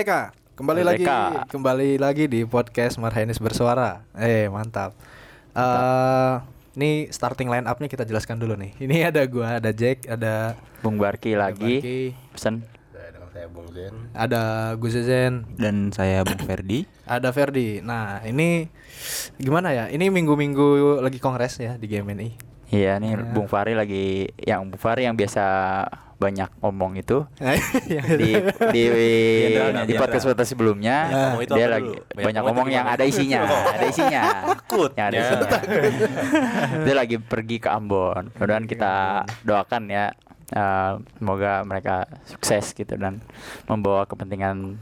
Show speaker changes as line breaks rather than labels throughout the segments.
Merdeka. Kembali
Merdeka.
lagi kembali lagi di podcast Marhainis bersuara. Eh, mantap. Eh, ini starting line up-nya kita jelaskan dulu nih. Ini ada gua, ada Jack, ada
Bung Barki lagi
Barki,
pesan
dengan saya Bung Zen.
ada Guzezen,
dan saya Bung Ferdi.
ada Ferdi. Nah, ini gimana ya? Ini minggu-minggu lagi kongres ya di GMNI.
Iya nih Bung Fari lagi yang Bung Fari yang biasa banyak omong itu
Iya.
di di di podcast podcast sebelumnya
Ya,
dia lagi?
Banyak
banyak
itu
yang ada isinya ada isinya
Takut.
yang ada
Ya.
isinya dia lagi pergi ke Ambon mudah-mudahan kita doakan ya eh, semoga mereka sukses gitu dan membawa kepentingan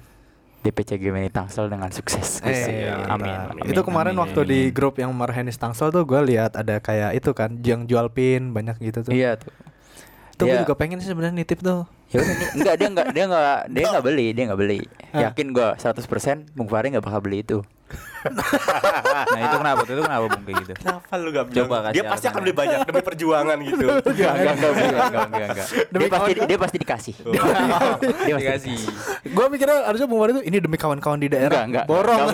DPC Gemini Tangsel dengan sukses
Eh,
amin,
mantap.
amin.
itu kemarin
amin,
waktu di
amin.
grup yang Marhainis Tangsel tuh gue lihat ada kayak itu kan yang jual pin banyak gitu tuh.
iya tuh
Tuh gue
Iya.
juga pengen sih sebenarnya nitip tuh.
Ya udah enggak dia enggak dia enggak dia enggak beli, dia enggak beli. Yakin gua 100% Bung Fahri enggak bakal beli itu.
Nah itu kenapa? Itu kenapa Bung kayak gitu?
Kenapa lu gak bilang?
Coba kasih
Dia pasti akan lebih banyak demi perjuangan gitu.
Enggak, enggak, enggak, enggak, enggak. Dia pasti dia pasti dikasih. Dia pasti
Dikasih.
Gue mikirnya harusnya Bung Wari itu ini demi kawan-kawan di daerah.
Enggak, enggak.
Borong.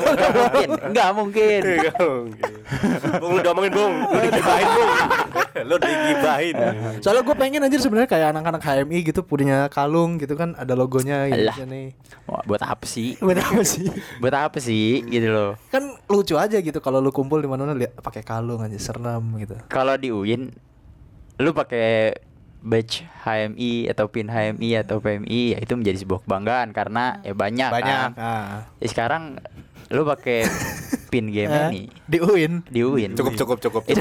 Enggak, mungkin. Enggak mungkin.
Bung lu diomongin Bung, lu digibahin Bung. Lu digibahin.
Soalnya gue pengen aja sebenarnya kayak anak-anak HMI gitu punya kalung gitu kan ada logonya gitu
Alah.
nih.
Buat apa sih?
Buat apa sih?
Buat apa sih gitu loh.
Kan lucu aja gitu kalau lu kumpul di mana-mana lihat pakai kalung aja serem gitu.
Kalau di UIN lu pakai badge HMI atau pin HMI atau PMI ya itu menjadi sebuah kebanggaan karena ya banyak,
Banyak.
kan.
Ah.
Ya, sekarang lu pakai pin game
Eh,
ini
di UIN.
di UIN.
Cukup cukup cukup.
Itu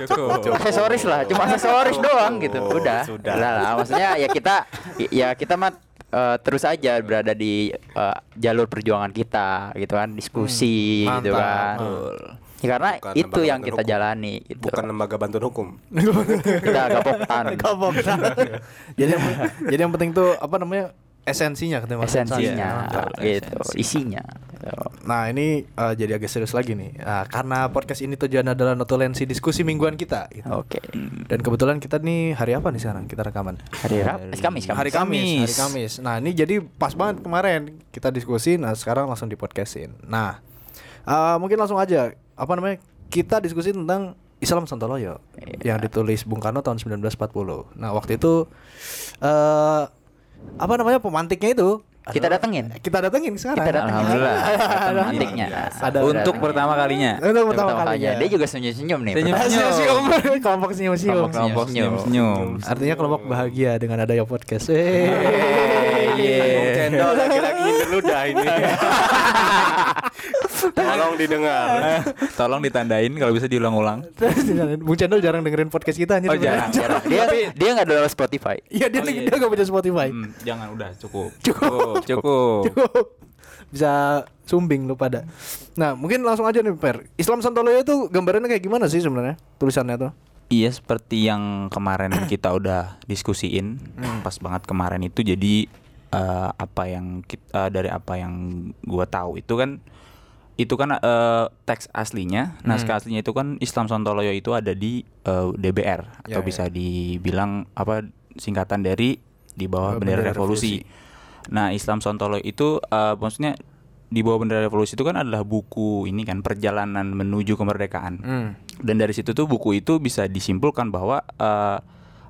Cukup.
aksesoris lah, cuma aksesoris doang gitu.
Oh,
Udah.
sudah.
Lah, lah, maksudnya ya kita ya kita mah eh, terus aja berada di eh, jalur perjuangan kita gitu kan, diskusi
Hmm,
gitu
mantap.
kan.
Betul.
Ya, karena
Bukan
itu yang kita
hukum.
jalani gitu.
Bukan lembaga bantuan hukum.
kita gapoktan.
Kapok. jadi yang, jadi yang penting tuh apa namanya esensinya Mas.
Esensinya
Mantap.
gitu,
esensi.
isinya.
Nah ini eh, jadi agak serius lagi nih Nah, Karena podcast ini tujuan adalah notulensi diskusi mingguan kita gitu.
Oke.
Dan kebetulan kita nih hari apa nih sekarang kita rekaman?
Hari Rabu, Kamis, Kamis.
Hari Kamis, hari Kamis. Nah ini jadi pas banget kemarin kita diskusi, nah sekarang langsung di podcastin. Nah eh, mungkin langsung aja apa namanya kita diskusi tentang Islam Sontoloyo
Iya.
yang ditulis Bung Karno tahun 1940. Nah waktu itu eh apa namanya pemantiknya itu
Kita datengin.
Kita datengin sekarang.
Kita datengin.
Alhamdulillah.
Datang mantiknya.
Ada
Untuk pertama kalinya.
Untuk pertama
Pertama
kalinya.
Dia juga senyum-senyum nih.
Senyum-senyum. Kelompok senyum-senyum.
Kelompok
Kelompok
Senyum.
senyum-senyum.
Artinya kelompok bahagia dengan adanya podcast.
Iya.
Yeay.
Bung Cendol lagi-lagi dulu dah ini. Tolong didengar.
Tolong ditandain kalau bisa diulang-ulang.
Bung Cendol jarang dengerin podcast kita anjir.
Oh, jarang.
Jarang. Dia dia nggak download Spotify.
Iya dia
Oh, iya.
dia gak punya Spotify.
Hmm, jangan udah cukup.
Cukup.
Cukup.
Cukup. Bisa sumbing lu pada. Nah, mungkin langsung aja nih Per. Islam Santoloyo itu gambarannya kayak gimana sih sebenarnya tulisannya tuh?
Iya seperti yang kemarin kita udah diskusiin pas banget kemarin itu jadi eh, apa yang kita, dari apa yang gua tahu itu kan itu kan eh, teks aslinya naskah aslinya itu kan Islam Sontoloyo itu ada di eh, DBR
Ya,
atau
ya.
bisa dibilang apa singkatan dari di bawah bendera,
bendera
revolusi. Nah Islam Sontoloyo itu eh, maksudnya di bawah bendera revolusi itu kan adalah buku ini kan perjalanan menuju kemerdekaan
Hmm.
dan dari situ tuh buku itu bisa disimpulkan bahwa eh,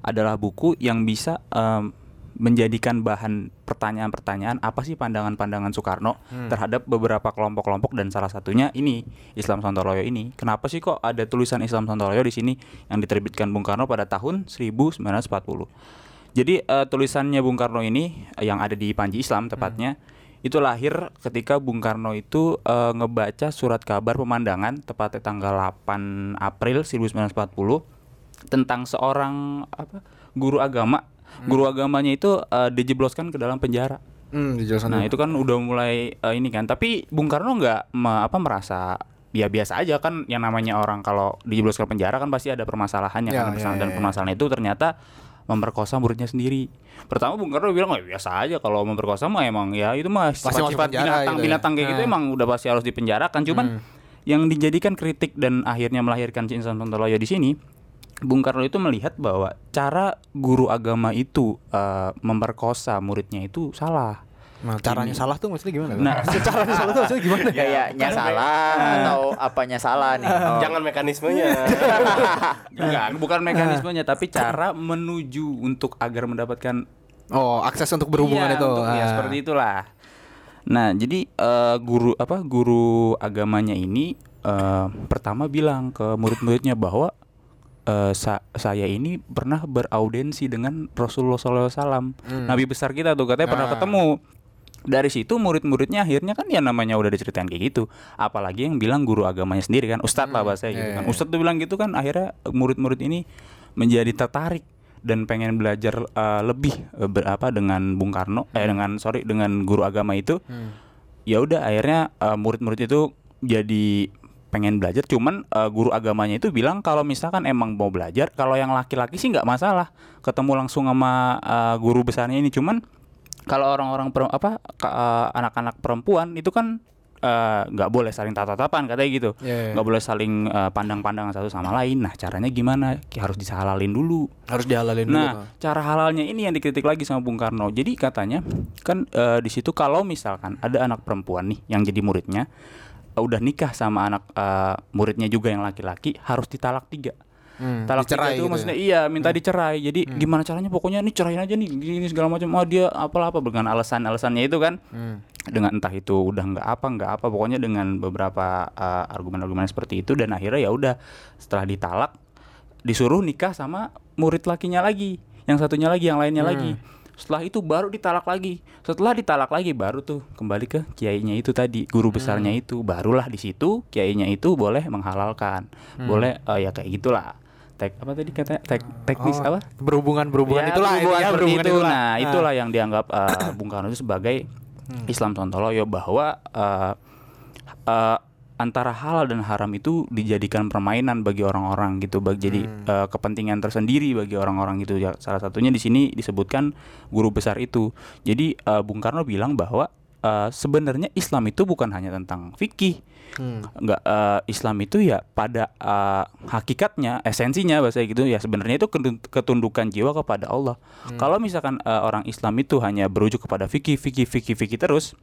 adalah buku yang bisa em, menjadikan bahan pertanyaan-pertanyaan apa sih pandangan-pandangan Soekarno terhadap beberapa kelompok-kelompok dan salah satunya ini Islam Sontoloyo ini. Kenapa sih kok ada tulisan Islam Sontoloyo di sini yang diterbitkan Bung Karno pada tahun 1940. Jadi eh, tulisannya Bung Karno ini eh, yang ada di Panji Islam tepatnya itu lahir ketika Bung Karno itu eh, ngebaca surat kabar pemandangan tepatnya tanggal 8 April 1940 tentang seorang apa guru agama. Guru agamanya itu eh, dijebloskan ke dalam penjara.
Hmm, dijelasin.
Nah itu kan udah mulai eh, ini kan. Tapi Bung Karno nggak me- apa merasa ya biasa aja kan yang namanya orang kalau dijebloskan penjara kan pasti ada permasalahannya
Ya,
kan
ya,
dan
ya, ya.
permasalahan itu ternyata memperkosa muridnya sendiri. Pertama Bung Karno bilang oh, biasa aja kalau memperkosa mah emang ya itu mah sifat-sifat
penjara
binatang
gitu ya.
binatang kayak gitu
Nah.
emang udah pasti harus dipenjarakan. Cuman yang dijadikan kritik dan akhirnya melahirkan Cinsan Sontoloyo di sini Bung Karno itu melihat bahwa cara guru agama itu eh, memperkosa muridnya itu salah.
Nah, caranya
Ini-
salah tuh maksudnya gimana?
Nah.
caranya salah tuh maksudnya gimana?
Gayanya salah atau apanya salah nih? Oh.
Jangan mekanismenya.
Enggak, bukan mekanismenya tapi cara menuju untuk agar mendapatkan
Oh, akses untuk berhubungan
Iya,
itu.
untuk- ya, seperti itulah. Nah, jadi eh, guru apa guru agamanya ini eh, pertama bilang ke murid-muridnya bahwa eh, sa- saya ini pernah beraudensi dengan Rasulullah SAW, Nabi besar kita tuh katanya pernah
Ah.
ketemu. Dari situ murid-muridnya akhirnya kan ya namanya udah diceritain kayak gitu. Apalagi yang bilang guru agamanya sendiri kan, ustadz lah bahasanya gitu
iya,
kan.
iya.
Ustadz tuh bilang gitu kan akhirnya murid-murid ini menjadi tertarik dan pengen belajar uh, lebih uh, ber- apa dengan Bung Karno eh dengan sorry dengan guru agama itu ya udah akhirnya uh, murid-murid itu jadi pengen belajar cuman uh, guru agamanya itu bilang kalau misalkan emang mau belajar kalau yang laki-laki sih nggak masalah ketemu langsung sama uh, guru besarnya ini cuman kalau orang-orang apa uh, anak-anak perempuan itu kan uh, nggak boleh saling tatap-tatapan katanya gitu
Iya, iya.
nggak boleh saling uh, pandang-pandangan satu sama lain nah caranya gimana harus disalalin dulu
Harus dihalalin dulu.
Nah, cara halalnya ini yang dikritik lagi sama Bung Karno. Jadi katanya kan eh, di situ kalau misalkan ada anak perempuan nih yang jadi muridnya udah nikah sama anak eh, muridnya juga yang laki-laki harus ditalak tiga.
Hmm,
Talak tiga itu
gitu
maksudnya
ya?
iya minta dicerai. Jadi gimana caranya pokoknya nih cerain aja nih gini segala macam. Oh dia apalah apa dengan alasan-alasannya itu kan.
Hmm.
Dengan entah itu udah nggak apa nggak apa pokoknya dengan beberapa eh, argumen-argumen seperti itu dan akhirnya ya udah setelah ditalak disuruh nikah sama murid lakinya lagi, yang satunya lagi, yang lainnya lagi. Setelah itu baru ditalak lagi. Setelah ditalak lagi baru tuh kembali ke kiainya itu tadi, guru besarnya itu. Barulah di situ kiainya itu boleh menghalalkan. Boleh eh, ya kayak gitulah. Tek apa tadi kata tek, teknis
Oh,
apa?
Berhubungan berhubungan
Ya,
itulah
berhubungan seperti
berhubungan
itu.
itulah.
Nah,
Ah.
itulah yang dianggap eh, Bung Karno itu sebagai Islam Sontoloyo bahwa eh, eh, antara halal dan haram itu dijadikan permainan bagi orang-orang gitu, bagi jadi eh, kepentingan tersendiri bagi orang-orang gitu. Ya, salah satunya di sini disebutkan guru besar itu. Jadi eh, Bung Karno bilang bahwa eh, sebenarnya Islam itu bukan hanya tentang fikih,
Hmm.
nggak eh, Islam itu ya pada eh, hakikatnya esensinya bahasa gitu ya sebenarnya itu ketun- ketundukan jiwa kepada Allah. Kalau misalkan eh, orang Islam itu hanya berujuk kepada fikih fikih fikih fikih terus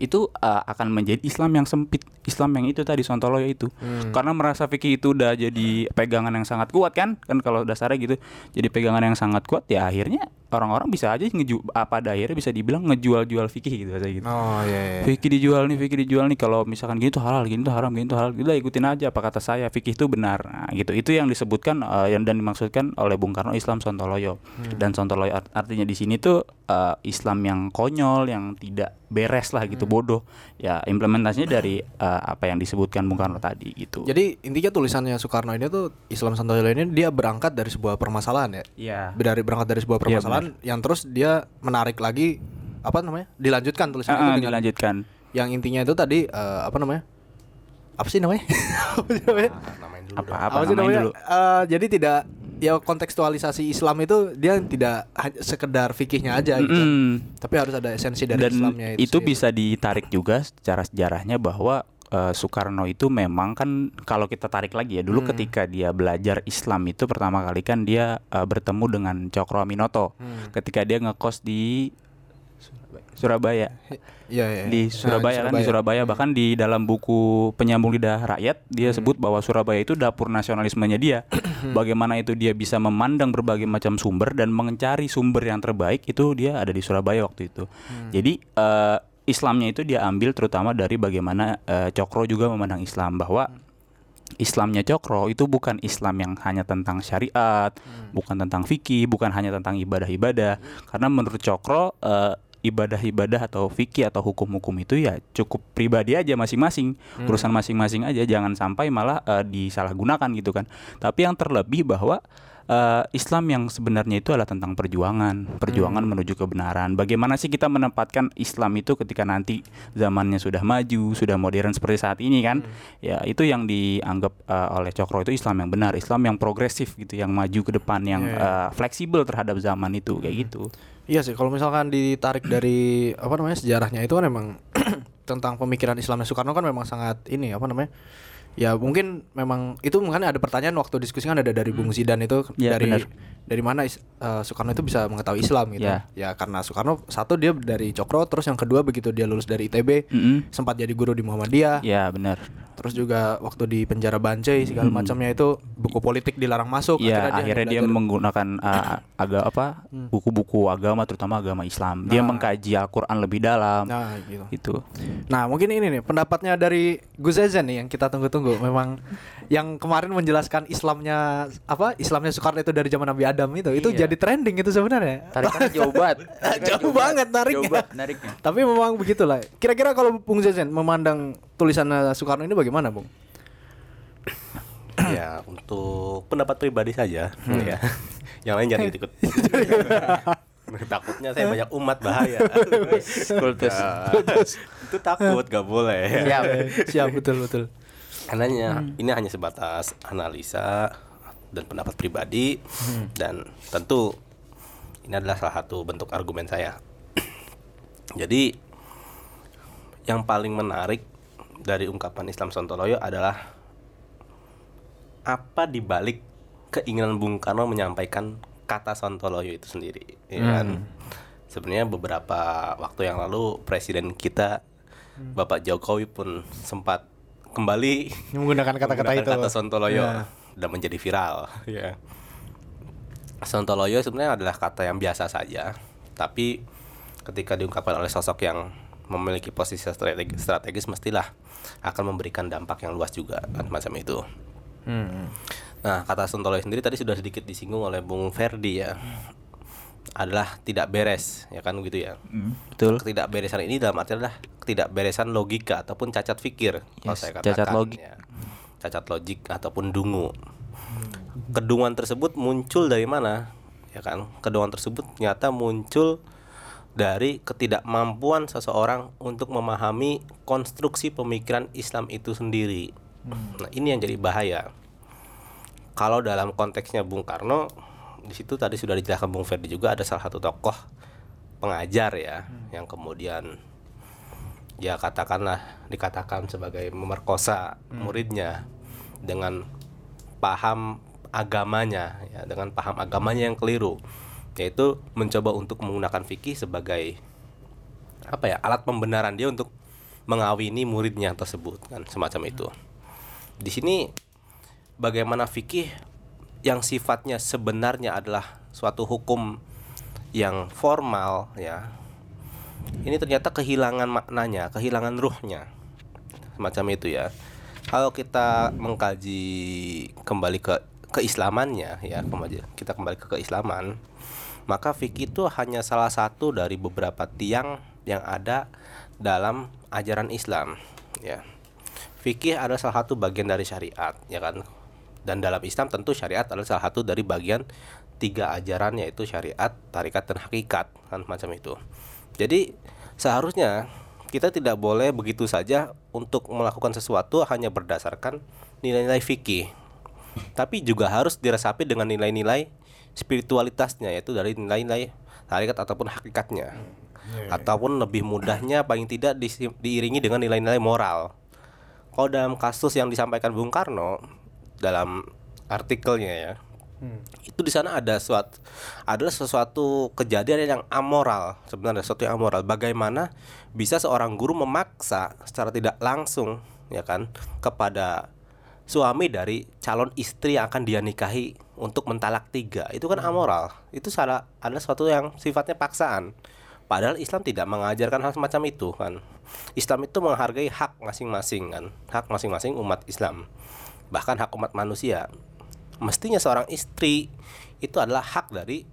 itu eh, akan menjadi Islam yang sempit, Islam yang itu tadi Sontoloyo itu. Karena merasa fikih itu udah jadi pegangan yang sangat kuat kan? Kan kalau dasarnya gitu. Jadi pegangan yang sangat kuat ya akhirnya orang-orang bisa aja ngeju apa pada akhirnya bisa dibilang ngejual-jual fikih gitu bahasa gitu.
Oh iya. iya.
Fikih dijual nih, fikih dijual nih. Kalau misalkan gini tuh halal, gini tuh haram, gini tuh halal. Udah ikutin aja apa kata saya. Fikih itu benar. Nah, gitu. Itu yang disebutkan eh, yang dan dimaksudkan oleh Bung Karno Islam Sontoloyo. Dan Sontoloyo art- artinya di sini tuh eh, Islam yang konyol, yang tidak beres lah gitu, bodoh. Ya implementasinya dari eh, apa yang disebutkan Bung Karno tadi gitu.
Jadi intinya tulisannya Soekarno ini tuh Islam Santoso ini dia berangkat dari sebuah permasalahan ya.
Iya.
Dari berangkat dari sebuah
Iya,
yang terus dia menarik lagi apa namanya? Dilanjutkan tulisan
Ah, ah,
itu dengan
dilanjutkan.
yang intinya itu tadi eh, apa namanya? Apa sih namanya? apa sih namanya?
Dulu
Apa
dong.
apa
sih namanya?
dulu?
Eh, jadi tidak ya kontekstualisasi Islam itu dia tidak hanya sekedar fikihnya aja gitu.
Mm-mm.
Tapi harus ada esensi dari
dan
Islamnya
itu,
sendiri.
bisa ditarik juga secara sejarahnya bahwa eh, Soekarno itu memang kan kalau kita tarik lagi ya
Hmm.
dulu ketika dia belajar Islam itu pertama kali kan dia eh, bertemu dengan Cokro Aminoto.
Hmm.
ketika dia ngekos di Surabaya.
Iya, iya.
di
Nah,
Surabaya kan di Surabaya. Bahkan di dalam buku penyambung lidah rakyat dia sebut bahwa Surabaya itu dapur nasionalismenya dia. Bagaimana itu dia bisa memandang berbagai macam sumber dan mencari sumber yang terbaik itu dia ada di Surabaya waktu itu. Jadi eh, Islamnya itu dia ambil terutama dari bagaimana eh, Cokro juga memandang Islam bahwa Islamnya Cokro itu bukan Islam yang hanya tentang syariat, bukan tentang fikih, bukan hanya tentang ibadah-ibadah. Karena menurut Cokro eh, ibadah-ibadah atau fikih atau hukum-hukum itu ya cukup pribadi aja masing-masing, urusan masing-masing aja, jangan sampai malah eh, disalahgunakan gitu kan. Tapi yang terlebih bahwa eh, Islam yang sebenarnya itu adalah tentang perjuangan, perjuangan menuju kebenaran. Bagaimana sih kita menempatkan Islam itu ketika nanti zamannya sudah maju, sudah modern seperti saat ini kan? Ya itu yang dianggap eh, oleh Cokro itu Islam yang benar, Islam yang progresif gitu, yang maju ke depan, yang
Iya,
eh, fleksibel terhadap zaman itu kayak gitu.
Iya sih, kalau misalkan ditarik dari apa namanya sejarahnya itu kan emang tentang pemikiran Islamnya Soekarno kan memang sangat ini apa namanya Ya mungkin memang itu mungkin ada pertanyaan waktu diskusi kan ada dari Bung Zidan itu
Ya,
dari
benar.
dari mana eh, Soekarno itu bisa mengetahui Islam gitu.
Ya.
Ya karena Soekarno satu dia dari Cokro terus yang kedua begitu dia lulus dari ITB
Mm-mm.
sempat jadi guru di Muhammadiyah.
Ya benar.
Terus juga waktu di penjara Bancai segala
Hmm.
macamnya itu buku politik dilarang masuk.
Iya, akhirnya dia
belajar- Hmm.
menggunakan uh, agak apa buku-buku agama terutama agama Islam. Dia
Nah.
mengkaji Al-Qur'an lebih dalam.
Nah, gitu.
Itu.
Nah, mungkin ini nih pendapatnya dari Gus Ezen nih yang kita tunggu-tunggu. Memang yang kemarin menjelaskan Islamnya apa? Islamnya Soekarno itu dari zaman Nabi Adam itu. Itu
Iya.
jadi trending itu sebenarnya.
Tarikannya jauh banget. Tarikannya
Jauh banget nariknya.
Jauh banget nariknya.
Tapi memang begitulah. Kira-kira kalau Bung Zezen memandang tulisannya Soekarno ini bagaimana, Bung?
ya untuk pendapat pribadi saja
Hmm.
ya. Yang lain jangan ikut. Takutnya saya banyak umat bahaya.
Kultus.
Ya, itu takut gak boleh.
Siap.
Siap, betul betul.
Karenanya ini hanya sebatas analisa dan pendapat pribadi dan tentu ini adalah salah satu bentuk argumen saya. Jadi yang paling menarik dari ungkapan Islam Sontoloyo adalah apa dibalik keinginan Bung Karno menyampaikan kata Sontoloyo itu sendiri, ya kan? Sebenarnya beberapa waktu yang lalu presiden kita Bapak Jokowi pun sempat kembali
Menggunakan kata-kata itu.
kata Sontoloyo
Ya.
dan menjadi viral ya Sontoloyo sebenarnya adalah kata yang biasa saja tapi ketika diungkapkan oleh sosok yang memiliki posisi strategi- strategis mestilah akan memberikan dampak yang luas juga kan macam itu
Hmm.
Nah, kata Sontoloyo sendiri tadi sudah sedikit disinggung oleh Bung Ferdi ya. Adalah tidak beres, ya kan begitu ya.
Mm, Betul.
Ketidakberesan ini dalam arti adalah ketidakberesan logika ataupun cacat pikir kalau
Yes,
saya
cacat
katakan
logik.
ya. Cacat logik ataupun dungu. Kedunguan tersebut muncul dari mana? Ya kan? Kedunguan tersebut ternyata muncul dari ketidakmampuan seseorang untuk memahami konstruksi pemikiran Islam itu sendiri. Nah, ini yang jadi bahaya. Kalau dalam konteksnya Bung Karno, di situ tadi sudah dijelaskan Bung Ferdi juga ada salah satu tokoh pengajar ya, yang kemudian ya katakanlah dikatakan sebagai memerkosa muridnya dengan paham agamanya ya dengan paham agamanya yang keliru yaitu mencoba untuk menggunakan fikih sebagai apa ya alat pembenaran dia untuk mengawini muridnya tersebut kan semacam itu. Di sini bagaimana fikih yang sifatnya sebenarnya adalah suatu hukum yang formal ya. Ini ternyata kehilangan maknanya kehilangan ruhnya. Semacam itu ya. Kalau kita mengkaji kembali ke keislamannya ya kita kembali ke keislaman maka fikih itu hanya salah satu dari beberapa tiang yang ada dalam ajaran Islam ya. Fikih adalah salah satu bagian dari syariat ya kan dan dalam Islam tentu syariat adalah salah satu dari bagian tiga ajaran yaitu syariat, tarikat dan hakikat kan macam itu. Jadi seharusnya kita tidak boleh begitu saja untuk melakukan sesuatu hanya berdasarkan nilai-nilai fikih. Tapi juga harus diresapi dengan nilai-nilai spiritualitasnya yaitu dari nilai-nilai tarikat ataupun hakikatnya. Ataupun lebih mudahnya paling tidak diiringi dengan nilai-nilai moral. Kalau dalam kasus yang disampaikan Bung Karno dalam artikelnya ya, itu di sana ada suatu adalah sesuatu kejadian yang amoral sebenarnya sesuatu yang amoral. Bagaimana bisa seorang guru memaksa secara tidak langsung ya kan kepada suami dari calon istri yang akan dia nikahi untuk mentalak tiga. Itu kan amoral. Itu salah adalah sesuatu yang sifatnya paksaan. Padahal Islam tidak mengajarkan hal semacam itu kan. Islam itu menghargai hak masing-masing kan. Hak masing-masing umat Islam bahkan hak umat manusia. Mestinya seorang istri itu adalah hak dari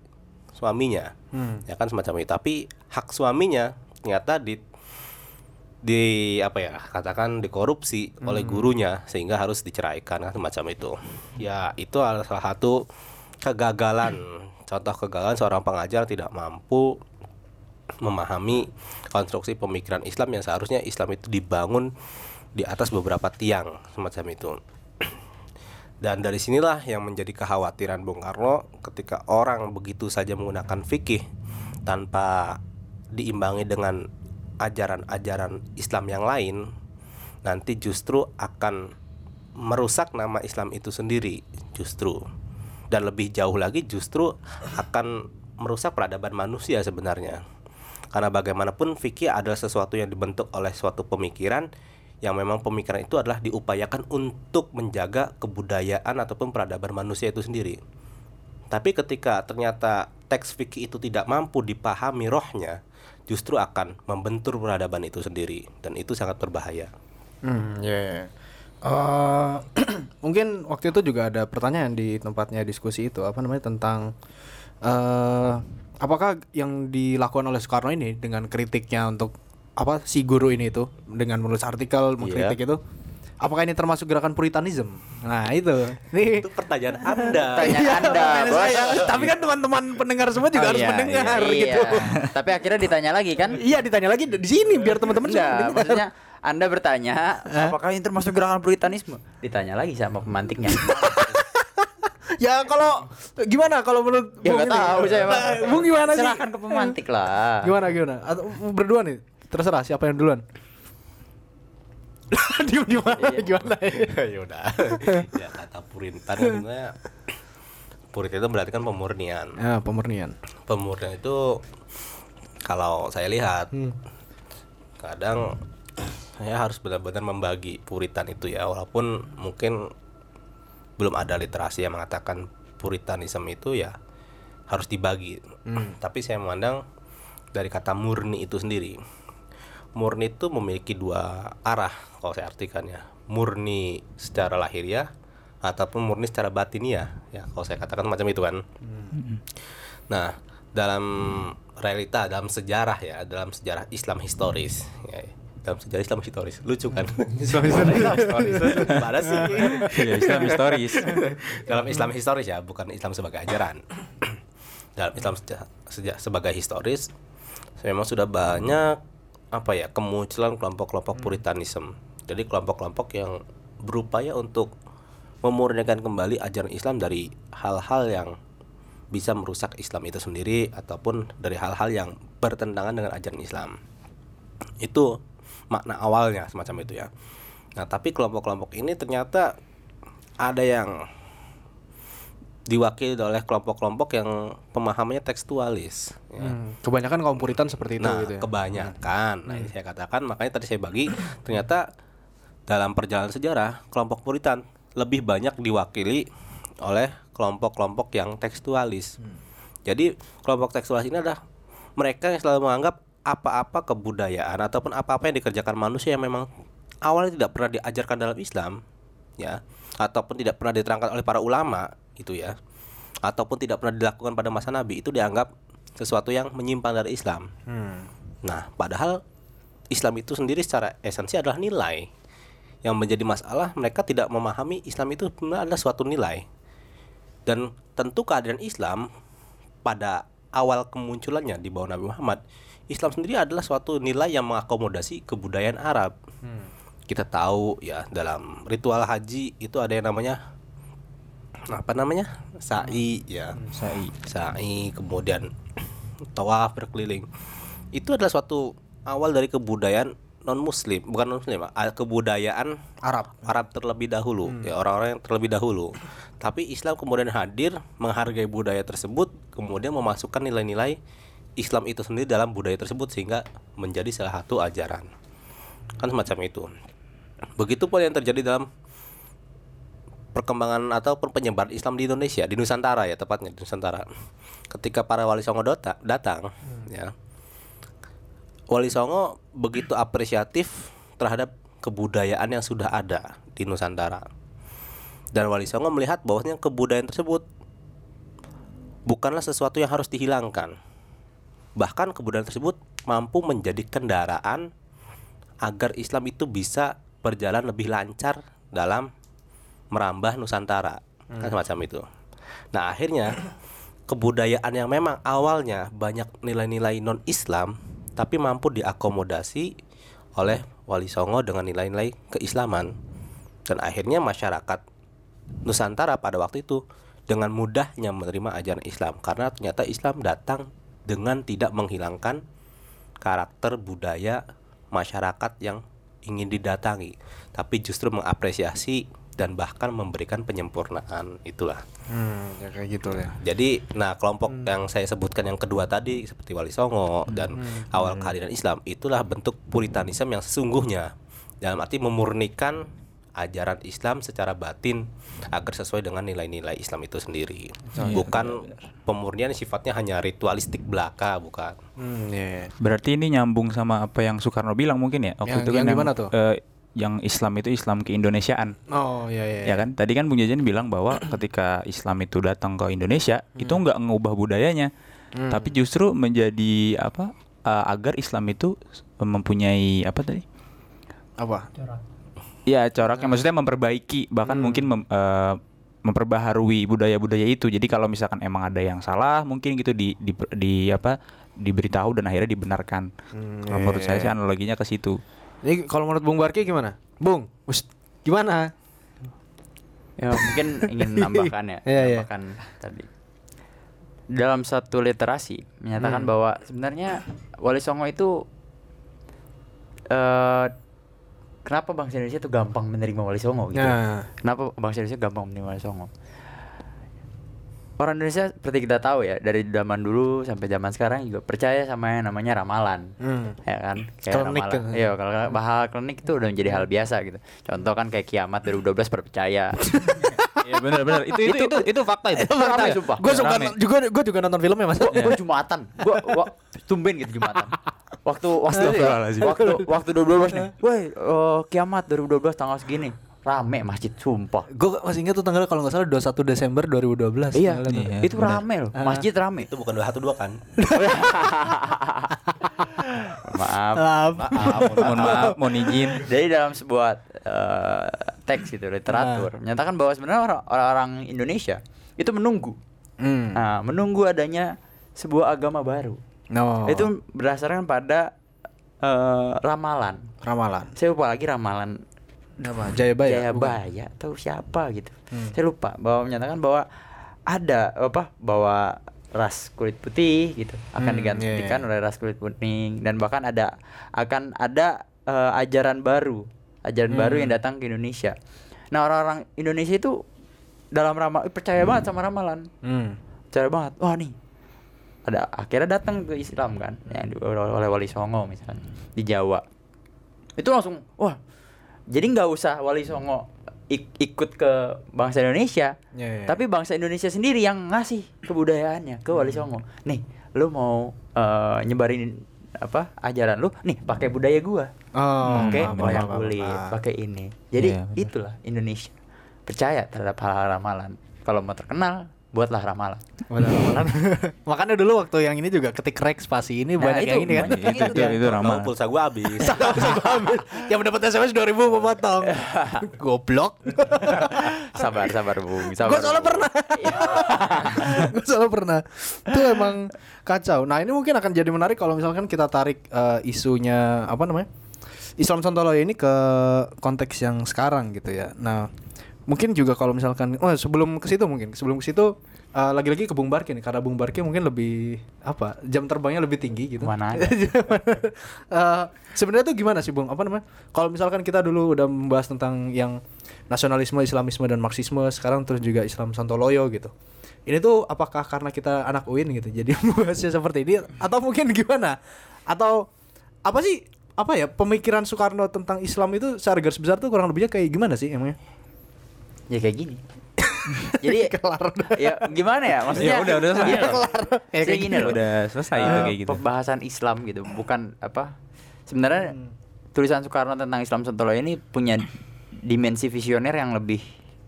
suaminya. Ya kan semacam itu. Tapi hak suaminya ternyata di di apa ya katakan dikorupsi oleh gurunya sehingga harus diceraikan kan semacam itu. Ya itu adalah salah satu kegagalan. Contoh kegagalan seorang pengajar tidak mampu memahami konstruksi pemikiran Islam yang seharusnya Islam itu dibangun di atas beberapa tiang semacam itu dan dari sinilah yang menjadi kekhawatiran Bung Karno ketika orang begitu saja menggunakan fikih tanpa diimbangi dengan ajaran-ajaran Islam yang lain nanti justru akan merusak nama Islam itu sendiri justru. Dan lebih jauh lagi justru akan merusak peradaban manusia sebenarnya. Karena bagaimanapun fikih adalah sesuatu yang dibentuk oleh suatu pemikiran yang memang pemikiran itu adalah diupayakan untuk menjaga kebudayaan ataupun peradaban manusia itu sendiri tapi ketika ternyata teks fikih itu tidak mampu dipahami rohnya justru akan membentur peradaban itu sendiri dan itu sangat berbahaya
Hmm, ya. ya. Eh, mungkin waktu itu juga ada pertanyaan di tempatnya diskusi itu apa namanya tentang eh apakah yang dilakukan oleh Soekarno ini dengan kritiknya untuk apa si guru ini itu dengan menulis artikel mengkritik itu apakah ini termasuk gerakan puritanism? Nah, itu. Nih
itu pertanyaan anda
Tanya
Iya,
Anda,
pertanyaan saya. Tapi kan teman-teman pendengar semua juga
Oh,
harus
iya,
mendengar
iya.
gitu.
Tapi akhirnya ditanya lagi kan?
Iya, ditanya lagi di sini biar teman-teman mendengar.
maksudnya Anda bertanya, apakah ini termasuk gerakan puritanisme? Ditanya lagi sama pemantiknya.
Ya kalau gimana kalau menurut
Ya
Bung ini?
tahu saya.
Nah, Bung gimana sih?
Serahkan ke pemantik lah.
Gimana gimana? Atau berdua nih? Terserah siapa yang duluan. Diem gimana?
Iya.
Gimana?
ya udah ya kata puritan sebenarnya puritan itu berarti kan pemurnian
Ya, pemurnian.
pemurnian itu kalau saya lihat
Hmm.
kadang saya harus benar-benar membagi puritan itu ya walaupun mungkin belum ada literasi yang mengatakan puritanisme itu ya harus dibagi tapi saya memandang dari kata murni itu sendiri murni itu memiliki dua arah kalau saya artikan ya murni secara lahiriah ataupun murni secara batiniah ya kalau saya katakan macam itu kan Nah, dalam realita, dalam sejarah ya, dalam sejarah Islam historis, ya, dalam sejarah Islam historis, lucu kan? Islam historis, Gimana sih?
Iya, Islam historis.
dalam Islam historis ya, bukan Islam sebagai ajaran. dalam Islam seja- seja- sebagai historis, memang sudah banyak apa ya kemunculan kelompok-kelompok puritanisme. Jadi kelompok-kelompok yang berupaya untuk memurnikan kembali ajaran Islam dari hal-hal yang bisa merusak Islam itu sendiri ataupun dari hal-hal yang bertentangan dengan ajaran Islam. Itu makna awalnya semacam itu ya. Nah, tapi kelompok-kelompok ini ternyata ada yang diwakili oleh kelompok-kelompok yang pemahamannya tekstualis. ya.
Hmm, Kebanyakan kaum puritan seperti itu
Nah,
gitu ya.
kebanyakan. Nah, ini saya katakan makanya tadi saya bagi ternyata dalam perjalanan sejarah kelompok puritan lebih banyak diwakili oleh kelompok-kelompok yang tekstualis. Jadi kelompok tekstualis ini adalah mereka yang selalu menganggap apa-apa kebudayaan ataupun apa-apa yang dikerjakan manusia yang memang awalnya tidak pernah diajarkan dalam Islam, ya, ataupun tidak pernah diterangkan oleh para ulama, itu ya, ataupun tidak pernah dilakukan pada masa Nabi itu dianggap sesuatu yang menyimpang dari Islam.
Hmm.
Nah, padahal Islam itu sendiri secara esensi adalah nilai. Yang menjadi masalah mereka tidak memahami Islam itu sebenarnya adalah suatu nilai. Dan tentu keadaan Islam pada awal kemunculannya di bawah Nabi Muhammad, Islam sendiri adalah suatu nilai yang mengakomodasi kebudayaan Arab. Kita tahu ya dalam ritual haji itu ada yang namanya apa namanya? sa'i ya.
Sai.
sa'i kemudian tawaf berkeliling itu adalah suatu awal dari kebudayaan non muslim bukan non muslim kebudayaan
Arab.
Arab terlebih dahulu ya orang-orang yang terlebih dahulu tapi Islam kemudian hadir menghargai budaya tersebut kemudian memasukkan nilai-nilai Islam itu sendiri dalam budaya tersebut sehingga menjadi salah satu ajaran kan semacam itu begitu pun yang terjadi dalam perkembangan atau penyebaran Islam di Indonesia di Nusantara ya tepatnya di Nusantara. Ketika para wali songo dota- datang ya. Wali songo begitu apresiatif terhadap kebudayaan yang sudah ada di Nusantara. Dan wali songo melihat bahwasanya kebudayaan tersebut bukanlah sesuatu yang harus dihilangkan. Bahkan kebudayaan tersebut mampu menjadi kendaraan agar Islam itu bisa berjalan lebih lancar dalam merambah Nusantara kan semacam itu. Nah akhirnya kebudayaan yang memang awalnya banyak nilai-nilai non Islam tapi mampu diakomodasi oleh Wali Songo dengan nilai-nilai keislaman dan akhirnya masyarakat Nusantara pada waktu itu dengan mudahnya menerima ajaran Islam karena ternyata Islam datang dengan tidak menghilangkan karakter budaya masyarakat yang ingin didatangi tapi justru mengapresiasi dan bahkan memberikan penyempurnaan itulah.
Hmm, ya kayak gitu ya.
Jadi, nah kelompok yang saya sebutkan yang kedua tadi seperti Wali Songo dan awal kehadiran Islam itulah bentuk puritanisme yang sesungguhnya dalam arti memurnikan ajaran Islam secara batin agar sesuai dengan nilai-nilai Islam itu sendiri. bukan pemurnian sifatnya hanya ritualistik belaka, bukan.
Hmm, ya. ya.
Berarti ini nyambung sama apa yang Soekarno bilang mungkin ya waktu
Yang-
itu kan
yang gimana tuh?
eh, yang Islam itu Islam keindonesiaan.
Oh, ya ya.
Ya kan? Tadi kan Bung Jajan bilang bahwa ketika Islam itu datang ke Indonesia, itu
Hmm.
nggak ngubah budayanya, tapi justru menjadi apa? eh, agar Islam itu mempunyai apa tadi?
Apa?
Ya coraknya maksudnya memperbaiki bahkan mungkin mem- eh, memperbaharui budaya-budaya itu. Jadi kalau misalkan emang ada yang salah mungkin gitu di di, di apa diberitahu dan akhirnya dibenarkan. Kalau menurut saya sih analoginya ke situ.
Ini kalau menurut Bung Barki gimana? Bung, gimana?
Ya mungkin ingin nambahkan ya,
Iya, iya.
nambahkan tadi. Dalam satu literasi menyatakan bahwa sebenarnya Wali Songo itu eh kenapa bangsa Indonesia itu gampang menerima Wali Songo gitu.
Nah.
Kenapa bangsa Indonesia gampang menerima Wali Songo? Orang Indonesia seperti kita tahu ya dari zaman dulu sampai zaman sekarang juga percaya sama yang namanya ramalan.
Hmm.
Ya kan?
Klinik
ramalan. Iya, kalau hal klinik itu udah menjadi hal biasa gitu. Contoh kan kayak kiamat 2012 percaya.
Iya benar benar. Itu itu itu itu fakta itu.
Rame, sumpah.
Gue suka juga gue juga nonton filmnya Mas.
gua, gua jumatan gua, gua tumben gitu jumatan waktu waktu waktu waktu 2012 nih woi eh, kiamat 2012 tanggal segini rame masjid sumpah
Gue masih ingat tuh tanggal kalau nggak salah 21 Desember 2012.
iya.
Iya,
itu rame loh masjid rame
Itu bukan 212 kan?
maaf
Maaf.
Maaf,
Mohon maaf, mohon izin.
jadi dalam sebuah eh, teks gitu literatur menyatakan bahwa sebenarnya orang- orang-orang Indonesia itu menunggu
Hmm.
nah, menunggu adanya sebuah agama baru
No.
itu berdasarkan pada eh, ramalan
ramalan.
saya lupa lagi ramalan
Apa? Jayabaya.
Jayabaya atau siapa gitu.
Hmm.
Saya lupa bahwa menyatakan bahwa ada apa bahwa ras kulit putih gitu akan
Hmm,
digantikan
iya, iya.
oleh ras kulit kuning dan bahkan ada akan ada eh, ajaran baru, ajaran baru
Hmm.
yang datang ke Indonesia. Nah, orang-orang Indonesia itu dalam ramal percaya banget sama ramalan.
Hmm.
Percaya banget. Wah, nih ada akhirnya datang ke Islam kan yang oleh Wali Songo misalnya di Jawa itu langsung wah jadi nggak usah Wali Songo ik- ikut ke bangsa Indonesia.
Iya, iya.
tapi bangsa Indonesia sendiri yang ngasih kebudayaannya ke Wali Songo. Nih lu mau eh, nyebarin apa ajaran lu? Nih pakai budaya gua.
Oh,
pakai wayang kulit pakai ini. Jadi
Iya, benar.
itulah Indonesia. Percaya terhadap hal-hal ramalan. Kalau mau terkenal buatlah ramalan
Benar, ramalan. Makanya dulu waktu yang ini juga ketik rek spasi ini
Nah,
banyak
itu,
yang ini kan.
banyak yang
Itu itu
Iya.
itu
Tahu
ramalan.
pulsa gua habis.
yang mendapat SMS 2000 mau potong. Goblok.
sabar sabar bung
Gue
sabar
soalnya
Bung.
pernah. Gue soalnya pernah. Itu emang kacau. Nah ini mungkin akan jadi menarik kalau misalkan kita tarik eh, isunya apa namanya Islam Sontoloyo ini ke konteks yang sekarang gitu ya. Nah mungkin juga kalau misalkan, oh sebelum ke situ mungkin sebelum ke situ eh, lagi-lagi ke Bung Barki nih karena Bung Barki mungkin lebih apa jam terbangnya lebih tinggi gitu.
Mana.
Eh, sebenarnya tuh gimana sih Bung? Apa namanya? Kalau misalkan kita dulu udah membahas tentang yang nasionalisme, Islamisme dan Marxisme, sekarang terus juga Islam Santoloyo gitu. Ini tuh apakah karena kita anak UIN gitu, jadi membahasnya seperti ini, atau mungkin gimana? Atau apa sih? Apa ya pemikiran Soekarno tentang Islam itu secara garis besar tuh kurang lebihnya kayak gimana sih emangnya?
Ya kayak gini jadi
Kelar udah.
ya gimana ya maksudnya
Ya udah, udah selesai.
Loh.
Kelar. Ya,
Saya
kayak
gini loh
Udah selesai itu
Eh,
kayak gitu.
pembahasan Islam gitu bukan apa sebenarnya tulisan Soekarno tentang Islam Sontoloyo ini punya dimensi visioner yang lebih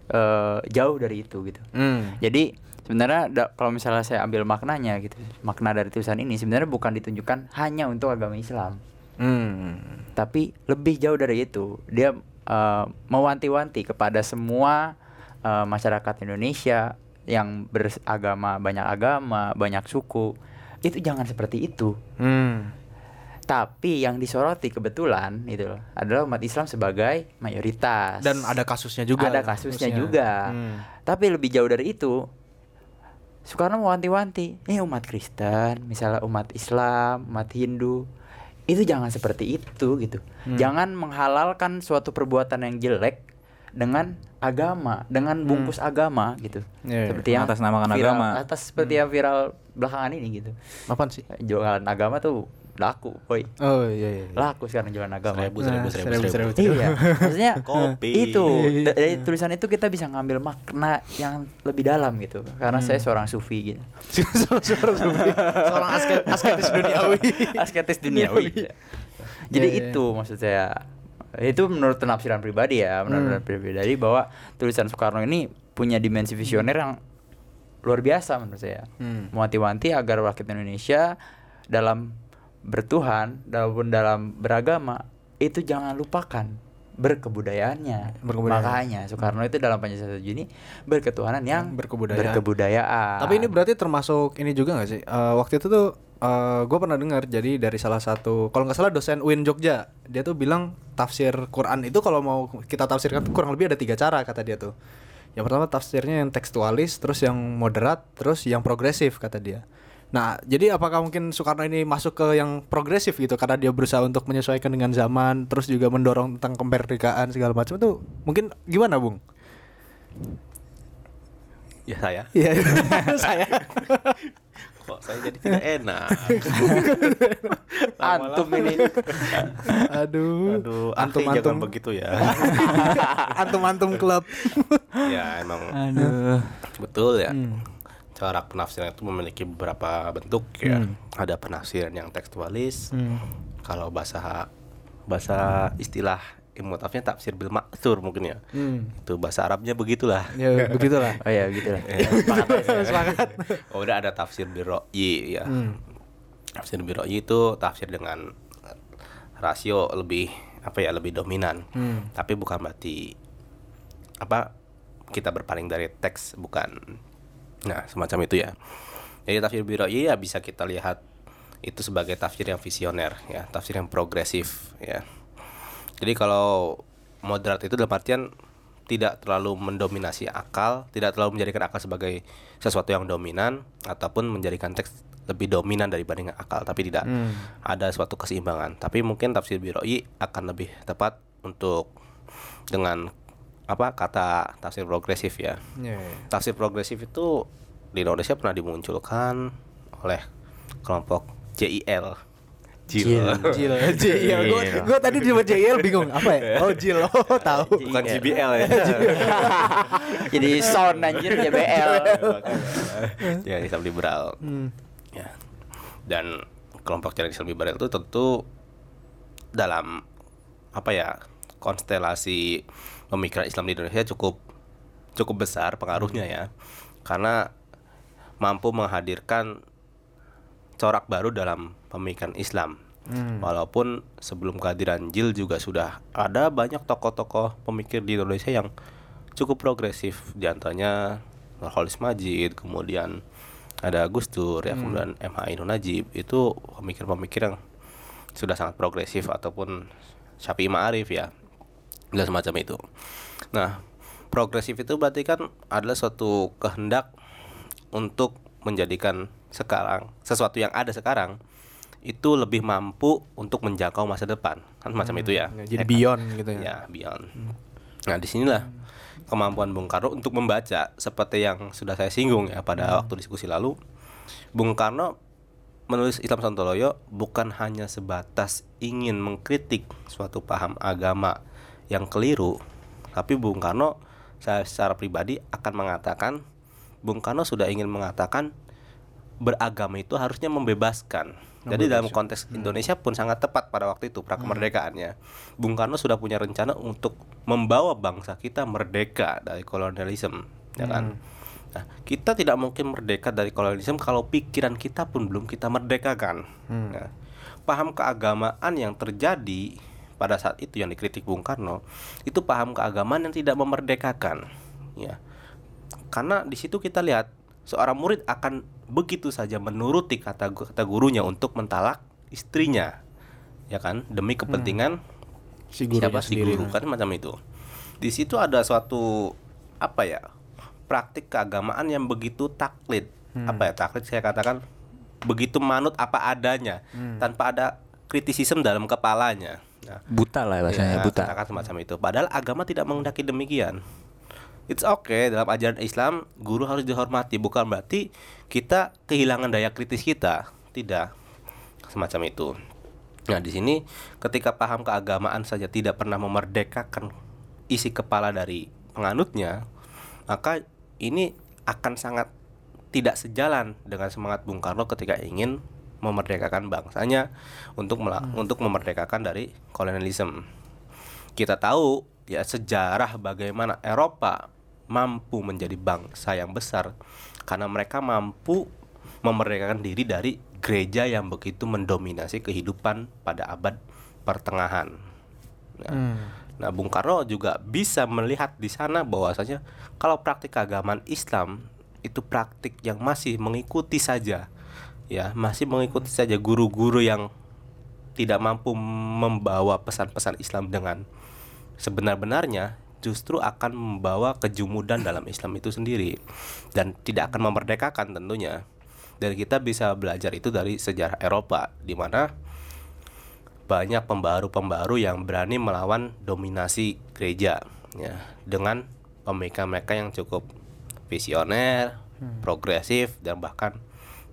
eh, jauh dari itu gitu
Hmm.
jadi sebenarnya da- kalau misalnya saya ambil maknanya gitu makna dari tulisan ini sebenarnya bukan ditunjukkan hanya untuk agama Islam
Hmm.
tapi lebih jauh dari itu dia eh, mewanti-wanti kepada semua eh, masyarakat Indonesia yang beragama banyak agama banyak suku itu jangan seperti itu
Hmm.
tapi yang disoroti kebetulan itu adalah umat Islam sebagai mayoritas
Dan ada kasusnya juga.
ada kasusnya
kasusnya.
juga
Hmm.
tapi lebih jauh dari itu Soekarno mewanti-wanti ini umat Kristen misalnya umat Islam umat Hindu itu jangan seperti itu gitu
Hmm.
jangan menghalalkan suatu perbuatan yang jelek dengan agama, dengan bungkus agama gitu.
Iya, iya.
Seperti yang
Mengatasnamakan
viral,
agama.
Atas seperti yang viral belakangan ini gitu.
Apaan sih?
Jualan agama tuh laku, boy.
Oh iya iya. iya.
Laku sekarang jualan agama.
Seribu, seribu,
Nah,
seribu,
seribu,
seribu.
seribu.
Iya, maksudnya
Kopi.
itu da- dari tulisan itu kita bisa ngambil makna yang lebih dalam gitu. Karena saya seorang sufi gitu.
Seorang sufi, seorang asket, asketis duniawi.
Asketis duniawi. Jadi
Iya, iya.
itu maksud saya. Itu menurut penafsiran pribadi ya, menurut
Hmm.
pribadi bahwa tulisan Soekarno ini punya dimensi visioner yang luar biasa menurut saya.
Hmm.
Mewanti-wanti agar rakyat Indonesia dalam bertuhan, dalam dalam beragama itu jangan lupakan berkebudayaannya.
Berkebudayaan.
Makanya Soekarno itu dalam Pancasila ini berketuhanan yang
Berkebudayaan.
berkebudayaan.
Tapi ini berarti termasuk ini juga gak sih? Eh, waktu itu tuh gue pernah dengar jadi dari salah satu kalau nggak salah dosen UIN Jogja dia tuh bilang tafsir Quran itu kalau mau kita tafsirkan tuh kurang lebih ada tiga cara kata dia tuh. Yang pertama tafsirnya yang tekstualis, terus yang moderat, terus yang progresif kata dia. Nah, jadi apakah mungkin Soekarno ini masuk ke yang progresif gitu karena dia berusaha untuk menyesuaikan dengan zaman, terus juga mendorong tentang kemerdekaan segala macam itu mungkin gimana, Bung?
Ya saya.
Iya, saya.
Kok saya jadi tidak enak.
antum ini
Aduh,
Aduh,
antum
akhi jangan
antum
begitu ya.
antum antum klub.
ya emang
aduh
betul ya.
Hmm.
Cara penafsiran itu memiliki beberapa bentuk ya.
Hmm.
Ada penafsiran yang tekstualis.
Hmm.
Kalau bahasa bahasa istilah ilmu tafsirnya tafsir bil maksur mungkin ya.
Hmm.
Itu bahasa Arabnya begitulah.
Ya begitulah.
oh ya gitu lah
Ya,
Sepakat.
Oh, udah ada tafsir bil ya.
Hmm.
Tafsir bil itu tafsir dengan rasio lebih apa ya lebih dominan.
Hmm.
Tapi bukan berarti apa kita berpaling dari teks bukan. Nah, semacam itu ya. Jadi tafsir bil ra'yi ya bisa kita lihat itu sebagai tafsir yang visioner ya, tafsir yang progresif ya. Jadi kalau moderat itu dalam artian tidak terlalu mendominasi akal, tidak terlalu menjadikan akal sebagai sesuatu yang dominan ataupun menjadikan teks lebih dominan dibanding akal, tapi tidak
Hmm.
ada suatu keseimbangan. Tapi mungkin tafsir biroi akan lebih tepat untuk dengan apa kata tafsir progresif ya.
Ya, ya.
Tafsir progresif itu di Indonesia pernah dimunculkan oleh kelompok JIL.
Jil.
Jil, JIL. Gue gue tadi disebut JIL bingung apa ya? Oh Jil, oh tahu.
Bukan JBL ya.
jadi sound anjir JBL
ya Islam liberal.
Hmm.
Ya. Dan kelompok jalan Islam liberal itu tentu dalam apa ya konstelasi pemikiran Islam di Indonesia cukup cukup besar pengaruhnya ya. Karena mampu menghadirkan corak baru dalam pemikiran Islam.
Hmm.
walaupun sebelum kehadiran Jil juga sudah ada banyak tokoh-tokoh pemikir di Indonesia yang cukup progresif. Di antaranya Nurholis Majid kemudian ada Gus Dur ya kemudian MH Ainun Najib. Itu pemikir-pemikir yang sudah sangat progresif ataupun Syafi'i Ma'arif ya dan semacam itu. Nah progresif itu berarti kan adalah suatu kehendak untuk menjadikan sekarang sesuatu yang ada sekarang itu lebih mampu untuk menjangkau masa depan. Kan macam itu ya.
Ya, Jadi
Ya kan?
beyond gitu ya.
ya beyond. Nah di sinilah kemampuan Bung Karno untuk membaca seperti yang sudah saya singgung ya pada waktu diskusi lalu. Bung Karno menulis Islam Sontoloyo bukan hanya sebatas ingin mengkritik suatu paham agama yang keliru tapi Bung Karno saya secara pribadi akan mengatakan Bung Karno sudah ingin mengatakan beragama itu harusnya membebaskan. Jadi dalam konteks Indonesia pun sangat tepat pada waktu itu pra kemerdekaannya. Bung Karno sudah punya rencana untuk membawa bangsa kita merdeka dari kolonialisme, ya kan? Nah, kita tidak mungkin merdeka dari kolonialisme kalau pikiran kita pun belum kita merdekakan. Nah, paham keagamaan yang terjadi pada saat itu yang dikritik Bung Karno itu paham keagamaan yang tidak memerdekakan, ya. Karena di situ kita lihat seorang murid akan begitu saja menuruti kata kata gurunya untuk mentalak istrinya ya kan? Demi kepentingan
Si gurunya
siapa? Si guru kan macam itu. Di situ ada suatu apa ya praktik keagamaan yang begitu taklid. Apa ya taklid saya katakan begitu manut apa adanya tanpa ada kritisisme dalam kepalanya Nah,
Buta lah bahasanya
Ya,
buta.
katakan semacam itu. Padahal agama tidak menghendaki demikian. It's okay dalam ajaran Islam guru harus dihormati bukan berarti kita kehilangan daya kritis kita. Tidak. Semacam itu. Nah, di sini ketika paham keagamaan saja tidak pernah memerdekakan isi kepala dari penganutnya, maka ini akan sangat tidak sejalan dengan semangat Bung Karno ketika ingin memerdekakan bangsanya untuk mela- untuk memerdekakan dari kolonialisme. Kita tahu ya sejarah bagaimana Eropa mampu menjadi bangsa yang besar karena mereka mampu memerdekakan diri dari gereja yang begitu mendominasi kehidupan pada abad pertengahan. Nah, nah, Bung Karno juga bisa melihat di sana bahwasanya kalau praktik keagamaan Islam itu praktik yang masih mengikuti saja ya masih mengikuti saja guru-guru yang tidak mampu membawa pesan-pesan Islam dengan sebenar-benarnya justru akan membawa kejumudan dalam Islam itu sendiri dan tidak akan memerdekakan tentunya. Dan kita bisa belajar itu dari sejarah Eropa di mana banyak pembaru-pembaru yang berani melawan dominasi gereja ya dengan pemikiran-mereka yang cukup visioner, progresif dan bahkan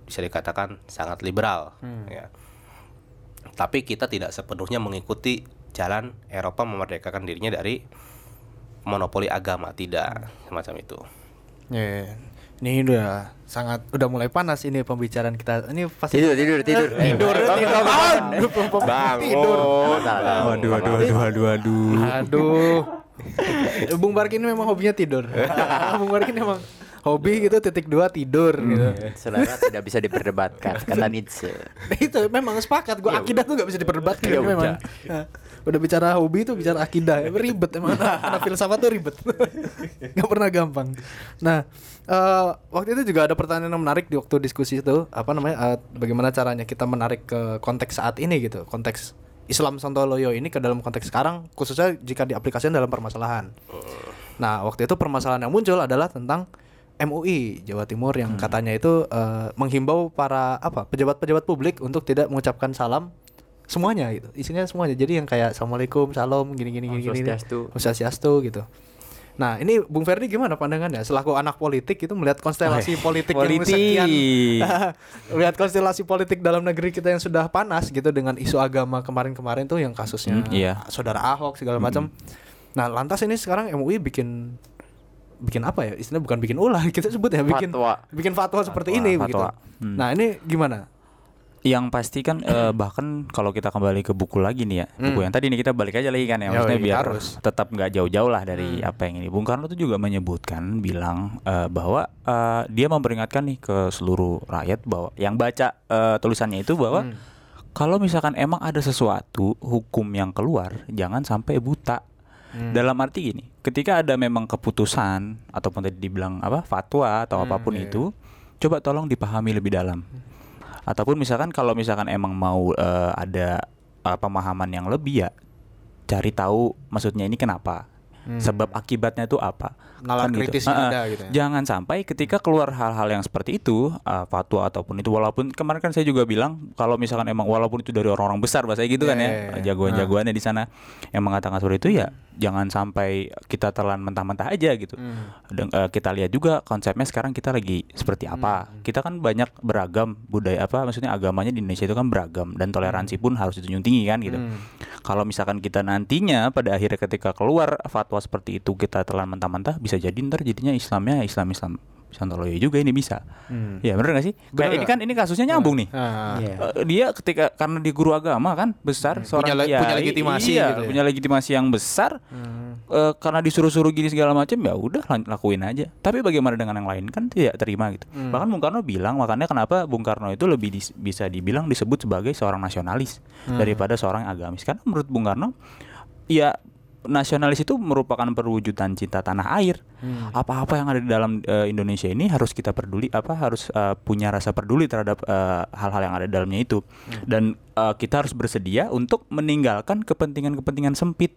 bisa dikatakan sangat liberal ya. Tapi kita tidak sepenuhnya mengikuti jalan Eropa memerdekakan dirinya dari monopoli agama, tidak semacam itu.
Ya, ini udah sangat udah mulai panas ini pembicaraan kita. Ini pasti
Tidur, tidur, tidur.
Eh, tidur, tidur. Aduh,
Bang,
tidur.
waduh, waduh, waduh, waduh.
Aduh. Bung Barkin memang hobinya tidur. Bung Barkin memang hobi gitu titik dua tidur gitu.
Saudara tidak bisa diperdebatkan kata Nietzsche.
itu memang sepakat gua akidah tuh gak bisa diperdebatkan
Ya
memang. Nah, udah bicara hobi itu bicara akidah ribet emang karena filsafat tuh ribet. gak pernah gampang. Nah, eh, waktu itu juga ada pertanyaan yang menarik di waktu diskusi itu apa namanya eh, bagaimana caranya kita menarik ke konteks saat ini gitu, konteks Islam Sontoloyo ini ke dalam konteks sekarang khususnya jika diaplikasikan dalam permasalahan. Nah, waktu itu permasalahan yang muncul adalah tentang MUI Jawa Timur yang katanya itu eh, menghimbau para apa pejabat-pejabat publik untuk tidak mengucapkan salam semuanya gitu. Isinya semuanya. Jadi yang kayak assalamualaikum, salam, gini gini gini gini.
Swastiastu.
Om Swastiastu gitu. Nah, ini Bung Ferdi gimana pandangannya selaku anak politik itu melihat konstelasi politik, yang
politik.
sekian melihat konstelasi politik dalam negeri kita yang sudah panas gitu dengan isu agama kemarin-kemarin tuh yang kasusnya
Hmm, iya.
saudara Ahok segala macam. Nah, lantas ini sekarang MUI bikin bikin apa ya? Istilahnya bukan bikin ulah, kita sebut ya bikin
Fatwa.
bikin fatwa, seperti
Fatwa,
ini
fatwa.
begitu.
Hmm.
Nah, ini gimana?
Yang pasti kan eh, bahkan kalau kita kembali ke buku lagi nih ya, buku yang tadi nih kita balik aja lagi kan ya,
Yoi,
maksudnya biar
harus.
tetap nggak jauh-jauh lah dari apa yang ini. Bung Karno tuh juga menyebutkan bilang eh, bahwa eh, dia memperingatkan nih ke seluruh rakyat bahwa yang baca eh, tulisannya itu bahwa kalau misalkan emang ada sesuatu hukum yang keluar, jangan sampai buta. Dalam arti gini, ketika ada memang keputusan ataupun tadi dibilang apa fatwa atau apa pun itu, coba tolong dipahami lebih dalam. Ataupun misalkan kalau misalkan emang mau eh, ada eh, pemahaman yang lebih ya cari tahu maksudnya ini kenapa. Sebab akibatnya itu apa?
Nalar
Kan gitu.
kritis
Heeh.
ada gitu ya.
Jangan sampai ketika keluar hal-hal yang seperti itu, uh, fatwa ataupun itu walaupun kemarin kan saya juga bilang kalau misalkan emang walaupun itu dari orang-orang besar bahasa gitu kan
Iya,
ya,
iya, iya.
jagoan-jagoannya di sana yang mengatakan seperti itu ya jangan sampai kita telan mentah-mentah aja gitu.
Hmm.
Dan, uh, kita lihat juga konsepnya sekarang kita lagi seperti apa.
Hmm.
Kita kan banyak beragam budaya apa maksudnya agamanya di Indonesia itu kan beragam dan toleransi pun harus dijunjung tinggi kan gitu.
Hmm.
Kalau misalkan kita nantinya pada akhirnya ketika keluar fatwa seperti itu kita telan mentah-mentah bisa jadi ntar jadinya Islamnya Islam Islam Santoloyo juga ini bisa.
Hmm.
Ya bener gak sih?
Bener
Kayak ini
nggak?
kan ini kasusnya nyambung nih.
Iya.
Eh, dia ketika karena dia guru agama kan besar seorang
Hmm. Punya le-
kiai,
punya legitimasi
iya,
gitu ya.
punya legitimasi yang besar
Hmm.
eh, karena disuruh-suruh gini segala macam ya udah lakuin aja tapi bagaimana dengan yang lain kan tidak terima gitu
Hmm.
bahkan Bung Karno bilang makanya kenapa Bung Karno itu lebih dis- bisa dibilang disebut sebagai seorang nasionalis
Hmm.
daripada seorang agamis karena menurut Bung Karno ya nasionalis itu merupakan perwujudan cinta tanah air.
Hmm.
apa-apa yang ada di dalam eh, Indonesia ini harus kita peduli apa harus eh, punya rasa peduli terhadap eh, hal-hal yang ada di dalamnya itu. Dan eh, kita harus bersedia untuk meninggalkan kepentingan-kepentingan sempit.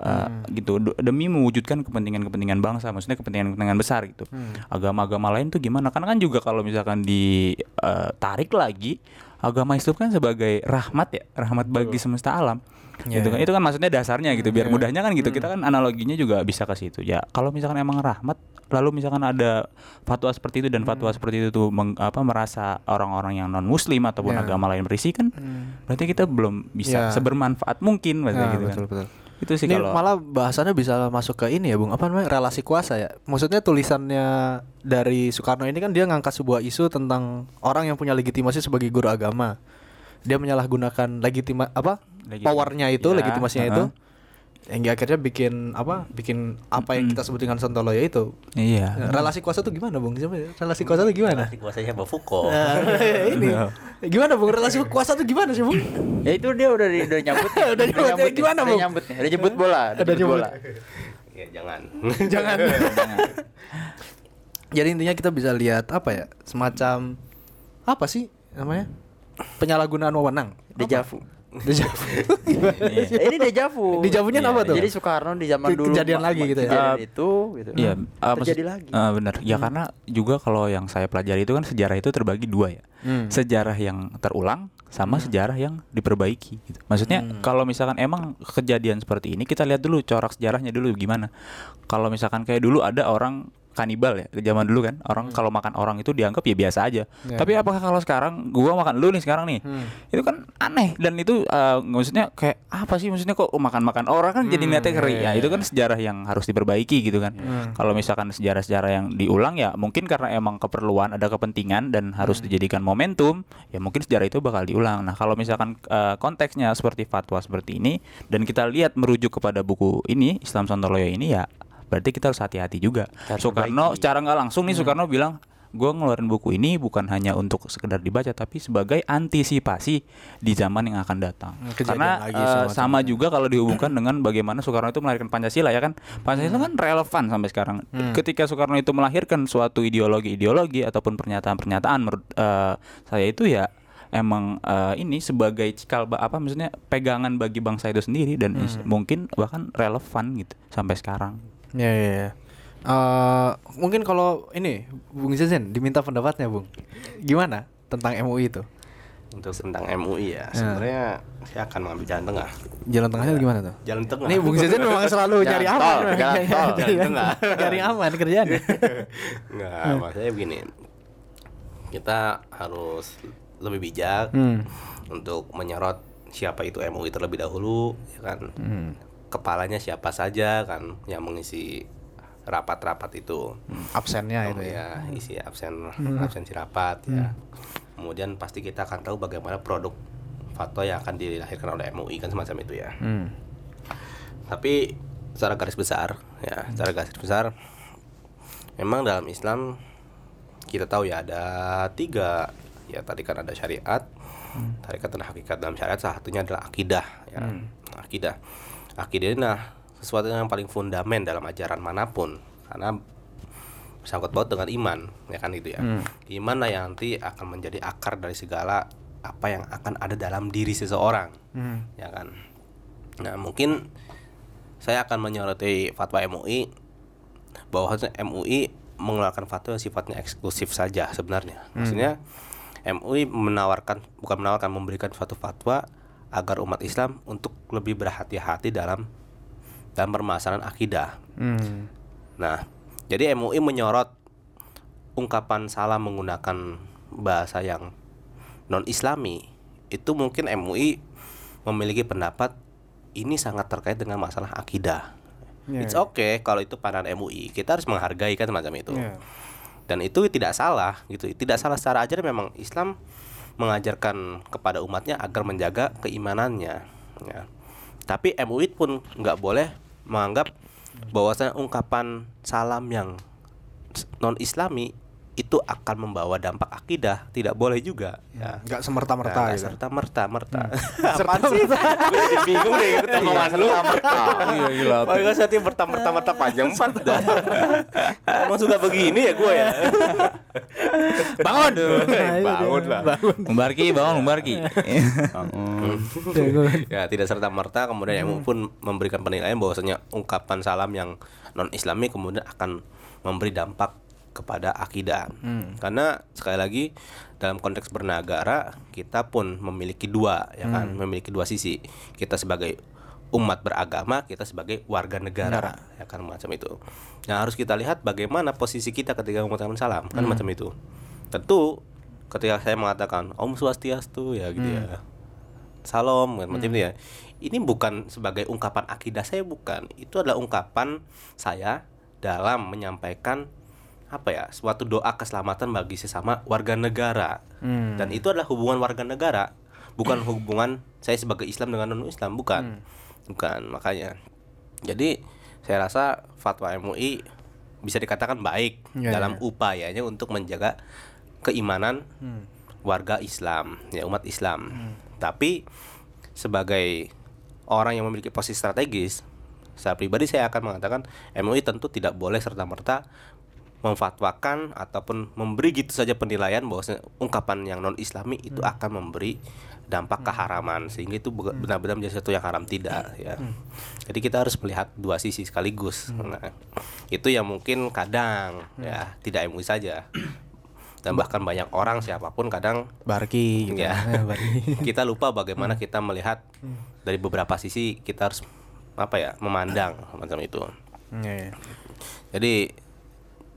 Eh, gitu d- demi mewujudkan kepentingan-kepentingan bangsa maksudnya kepentingan-kepentingan besar gitu. Agama-agama lain tuh gimana? Karena kan juga kalau misalkan ditarik lagi agama Islam kan sebagai rahmat ya, rahmat bagi semesta alam.
Iya,
Gitu kan.
iya.
Itu kan maksudnya dasarnya gitu. Biar
Iya.
mudahnya kan gitu. Kita kan analoginya juga bisa ke situ. Ya, kalau misalkan emang rahmat lalu misalkan ada fatwa seperti itu dan fatwa seperti itu tuh meng- apa merasa orang-orang yang non muslim ataupun
Iya.
agama lain berisi kan berarti kita belum bisa
Iya.
sebermanfaat mungkin maksudnya
Nah,
gitu
betul
kan.
betul.
Itu sih
Ini
kalau
malah bahasannya bisa masuk ke ini ya, Bung. Apa namanya? Relasi kuasa ya. Maksudnya tulisannya dari Soekarno ini kan dia ngangkat sebuah isu tentang orang yang punya legitimasi sebagai guru agama. Dia menyalahgunakan legitima apa?
Legiti-
powernya itu,
Ya,
legitimasinya
heeh.
itu. Hingga akhirnya bikin apa? Bikin apa yang kita sebut dengan sontoloyo itu.
iya.
Nah, relasi kuasa itu gimana, Bung? Ya, Relasi kuasa itu gimana?
Relasi kuasanya Mbak Foucault.
Nah, ini. Gimana, Bung? Relasi kuasa itu gimana sih, Bung?
Ya itu dia udah di- udah nyambut. nih.
Udah nyambut,
nih,
gimana,
udah
Bung?
nyambut nih. Udah jemput bola, udah
Udah
jemput
nyambut.
bola.
ya jangan.
Jangan. Jadi intinya kita bisa lihat apa ya? Semacam apa sih namanya? Penyalahgunaan wewenang.
Dejavu.
Dejavu. Gimana
Iya.
sih?
Eh, ini dejavu.
Dejavunya
Iya,
apa tuh?
Jadi Soekarno di zaman
Ke-
dulu
kejadian lagi gitu ya?
Kejadian
Eh,
itu gitu.
Iya, uh,
terjadi
maksud-
lagi.
uh, benar. Ya karena juga kalau yang saya pelajari itu kan sejarah itu terbagi dua ya.
Hmm.
Sejarah yang terulang sama sejarah yang diperbaiki gitu. Maksudnya kalau misalkan emang kejadian seperti ini kita lihat dulu corak sejarahnya dulu gimana. Kalau misalkan kayak dulu ada orang kanibal ya zaman dulu kan orang kalau makan orang itu dianggap ya biasa aja
Ya.
tapi apakah kalau sekarang gua makan lu nih sekarang nih
Hmm.
itu kan aneh dan itu uh, maksudnya kayak apa sih maksudnya kok makan makan orang kan jadi
Hmm,
niatnya ngeri
ya,
ya,
ya,
itu kan sejarah yang harus diperbaiki gitu kan
Hmm.
kalau misalkan sejarah-sejarah yang diulang ya mungkin karena emang keperluan ada kepentingan dan harus
Hmm.
dijadikan momentum ya mungkin sejarah itu bakal diulang nah kalau misalkan uh, konteksnya seperti fatwa seperti ini dan kita lihat merujuk kepada buku ini Islam Sontoloyo ini ya berarti kita harus hati-hati juga
Harus
Soekarno secara nggak langsung
Hmm.
nih Soekarno bilang gue ngeluarin buku ini bukan hanya untuk sekedar dibaca tapi sebagai antisipasi di zaman yang akan datang
Hmm, kejadian
karena
lagi
eh, sama
itu.
juga kalau dihubungkan dengan bagaimana Soekarno itu melahirkan Pancasila ya kan Pancasila kan relevan sampai sekarang
Hmm.
ketika Soekarno itu melahirkan suatu ideologi-ideologi ataupun pernyataan-pernyataan menurut eh, saya itu ya emang eh, ini sebagai cikal apa maksudnya pegangan bagi bangsa itu sendiri dan
Hmm.
mungkin bahkan relevan gitu sampai sekarang
Ya, ya, ya. Eh, mungkin kalau ini Bung Zezen diminta pendapatnya, Bung. Gimana tentang MUI itu?
Untuk tentang MUI ya, sebenarnya saya akan mengambil jalan tengah.
Jalan tengahnya gimana tuh?
Jalan tengah.
Nih Bung Zezen memang selalu
Jalan
nyari
tol,
aman.
jalan tol,
jalan tengah.
Nyari aman kerjaannya.
Enggak, maksudnya begini. Kita harus lebih bijak
Hmm.
untuk menyorot siapa itu MUI terlebih dahulu, ya kan.
Hmm.
Kepalanya siapa saja kan yang mengisi rapat-rapat itu.
Absennya
Oh,
itu ya.
ya, isi absen absensi rapat ya. Kemudian pasti kita akan tahu bagaimana produk fatwa yang akan dilahirkan oleh MUI kan semacam itu ya.
Hmm.
Tapi secara garis besar ya, secara garis besar memang dalam Islam kita tahu ya ada tiga ya tadi kan ada syariat, tarikat dan hakikat dalam syariat salah satunya adalah akidah ya. Akidah. Akidah ini nah sesuatu yang paling fundamen dalam ajaran mana pun karena bersangkut paut dengan iman ya kan itu ya. Iman lah yang nanti akan menjadi akar dari segala apa yang akan ada dalam diri seseorang
Hmm.
ya kan. Nah mungkin saya akan menyoroti fatwa MUI bahwa MUI mengeluarkan fatwa yang sifatnya eksklusif saja sebenarnya. Maksudnya MUI menawarkan bukan menawarkan memberikan suatu fatwa agar umat Islam untuk lebih berhati-hati dalam dalam permasalahan akidah.
Hmm.
Nah, jadi MUI menyorot ungkapan salah menggunakan bahasa yang non Islami. Itu mungkin MUI memiliki pendapat ini sangat terkait dengan masalah akidah.
Ya,
It's
ya.
okay kalau itu pandangan MUI. Kita harus menghargai kan semacam itu.
Ya.
Dan itu tidak salah gitu. Tidak salah secara ajaran memang Islam mengajarkan kepada umatnya agar menjaga keimanannya. Ya. Tapi MUI pun nggak boleh menganggap bahwasanya ungkapan salam yang non Islami itu akan membawa dampak akidah tidak boleh juga ya
Nggak semerta-merta
Nah,
gitu.
serta merta merta sih gue jadi bingung deh ikut omongan lu
Iya gila.
Saya tiap merta merta merta panjang empat dah. Emang suka begini ya gue ya.
Bangun.
Bangun lah.
Umbarki, bangun Umbarki.
ya tidak serta merta kemudian MUI pun memberikan penilaian bahwasanya ungkapan salam yang non Islami kemudian akan memberi dampak kepada akidah. Karena sekali lagi dalam konteks bernegara kita pun memiliki dua ya kan, memiliki dua sisi. Kita sebagai umat beragama, kita sebagai warga negara, ya kan macam itu. Nah, harus kita lihat bagaimana posisi kita ketika mengucapkan salam, kan macam itu. Tentu ketika saya mengatakan Om Swastiastu ya gitu ya. Salam kan macam itu ya. Ini bukan sebagai ungkapan akidah saya bukan. Itu adalah ungkapan saya dalam menyampaikan apa ya suatu doa keselamatan bagi sesama warga negara. Dan itu adalah hubungan warga negara. Bukan hubungan saya sebagai Islam dengan non Islam bukan bukan makanya. Jadi saya rasa fatwa MUI bisa dikatakan baik
Ya,
dalam
ya.
upayanya untuk menjaga keimanan warga Islam ya umat Islam. Tapi sebagai orang yang memiliki posisi strategis secara pribadi saya akan mengatakan MUI tentu tidak boleh serta merta memfatwakan ataupun memberi gitu saja penilaian bahwa ungkapan yang non Islami itu akan memberi dampak keharaman sehingga itu bukan- benar-benar menjadi sesuatu yang haram tidak ya. Jadi kita harus melihat dua sisi sekaligus. Nah, itu yang mungkin kadang ya tidak MUI saja. Dan bahkan banyak orang siapa pun kadang
Barki gitu.
Ya.
Ya, Barki.
kita lupa bagaimana kita melihat dari beberapa sisi kita harus apa ya memandang macam itu.
Iya, iya.
Jadi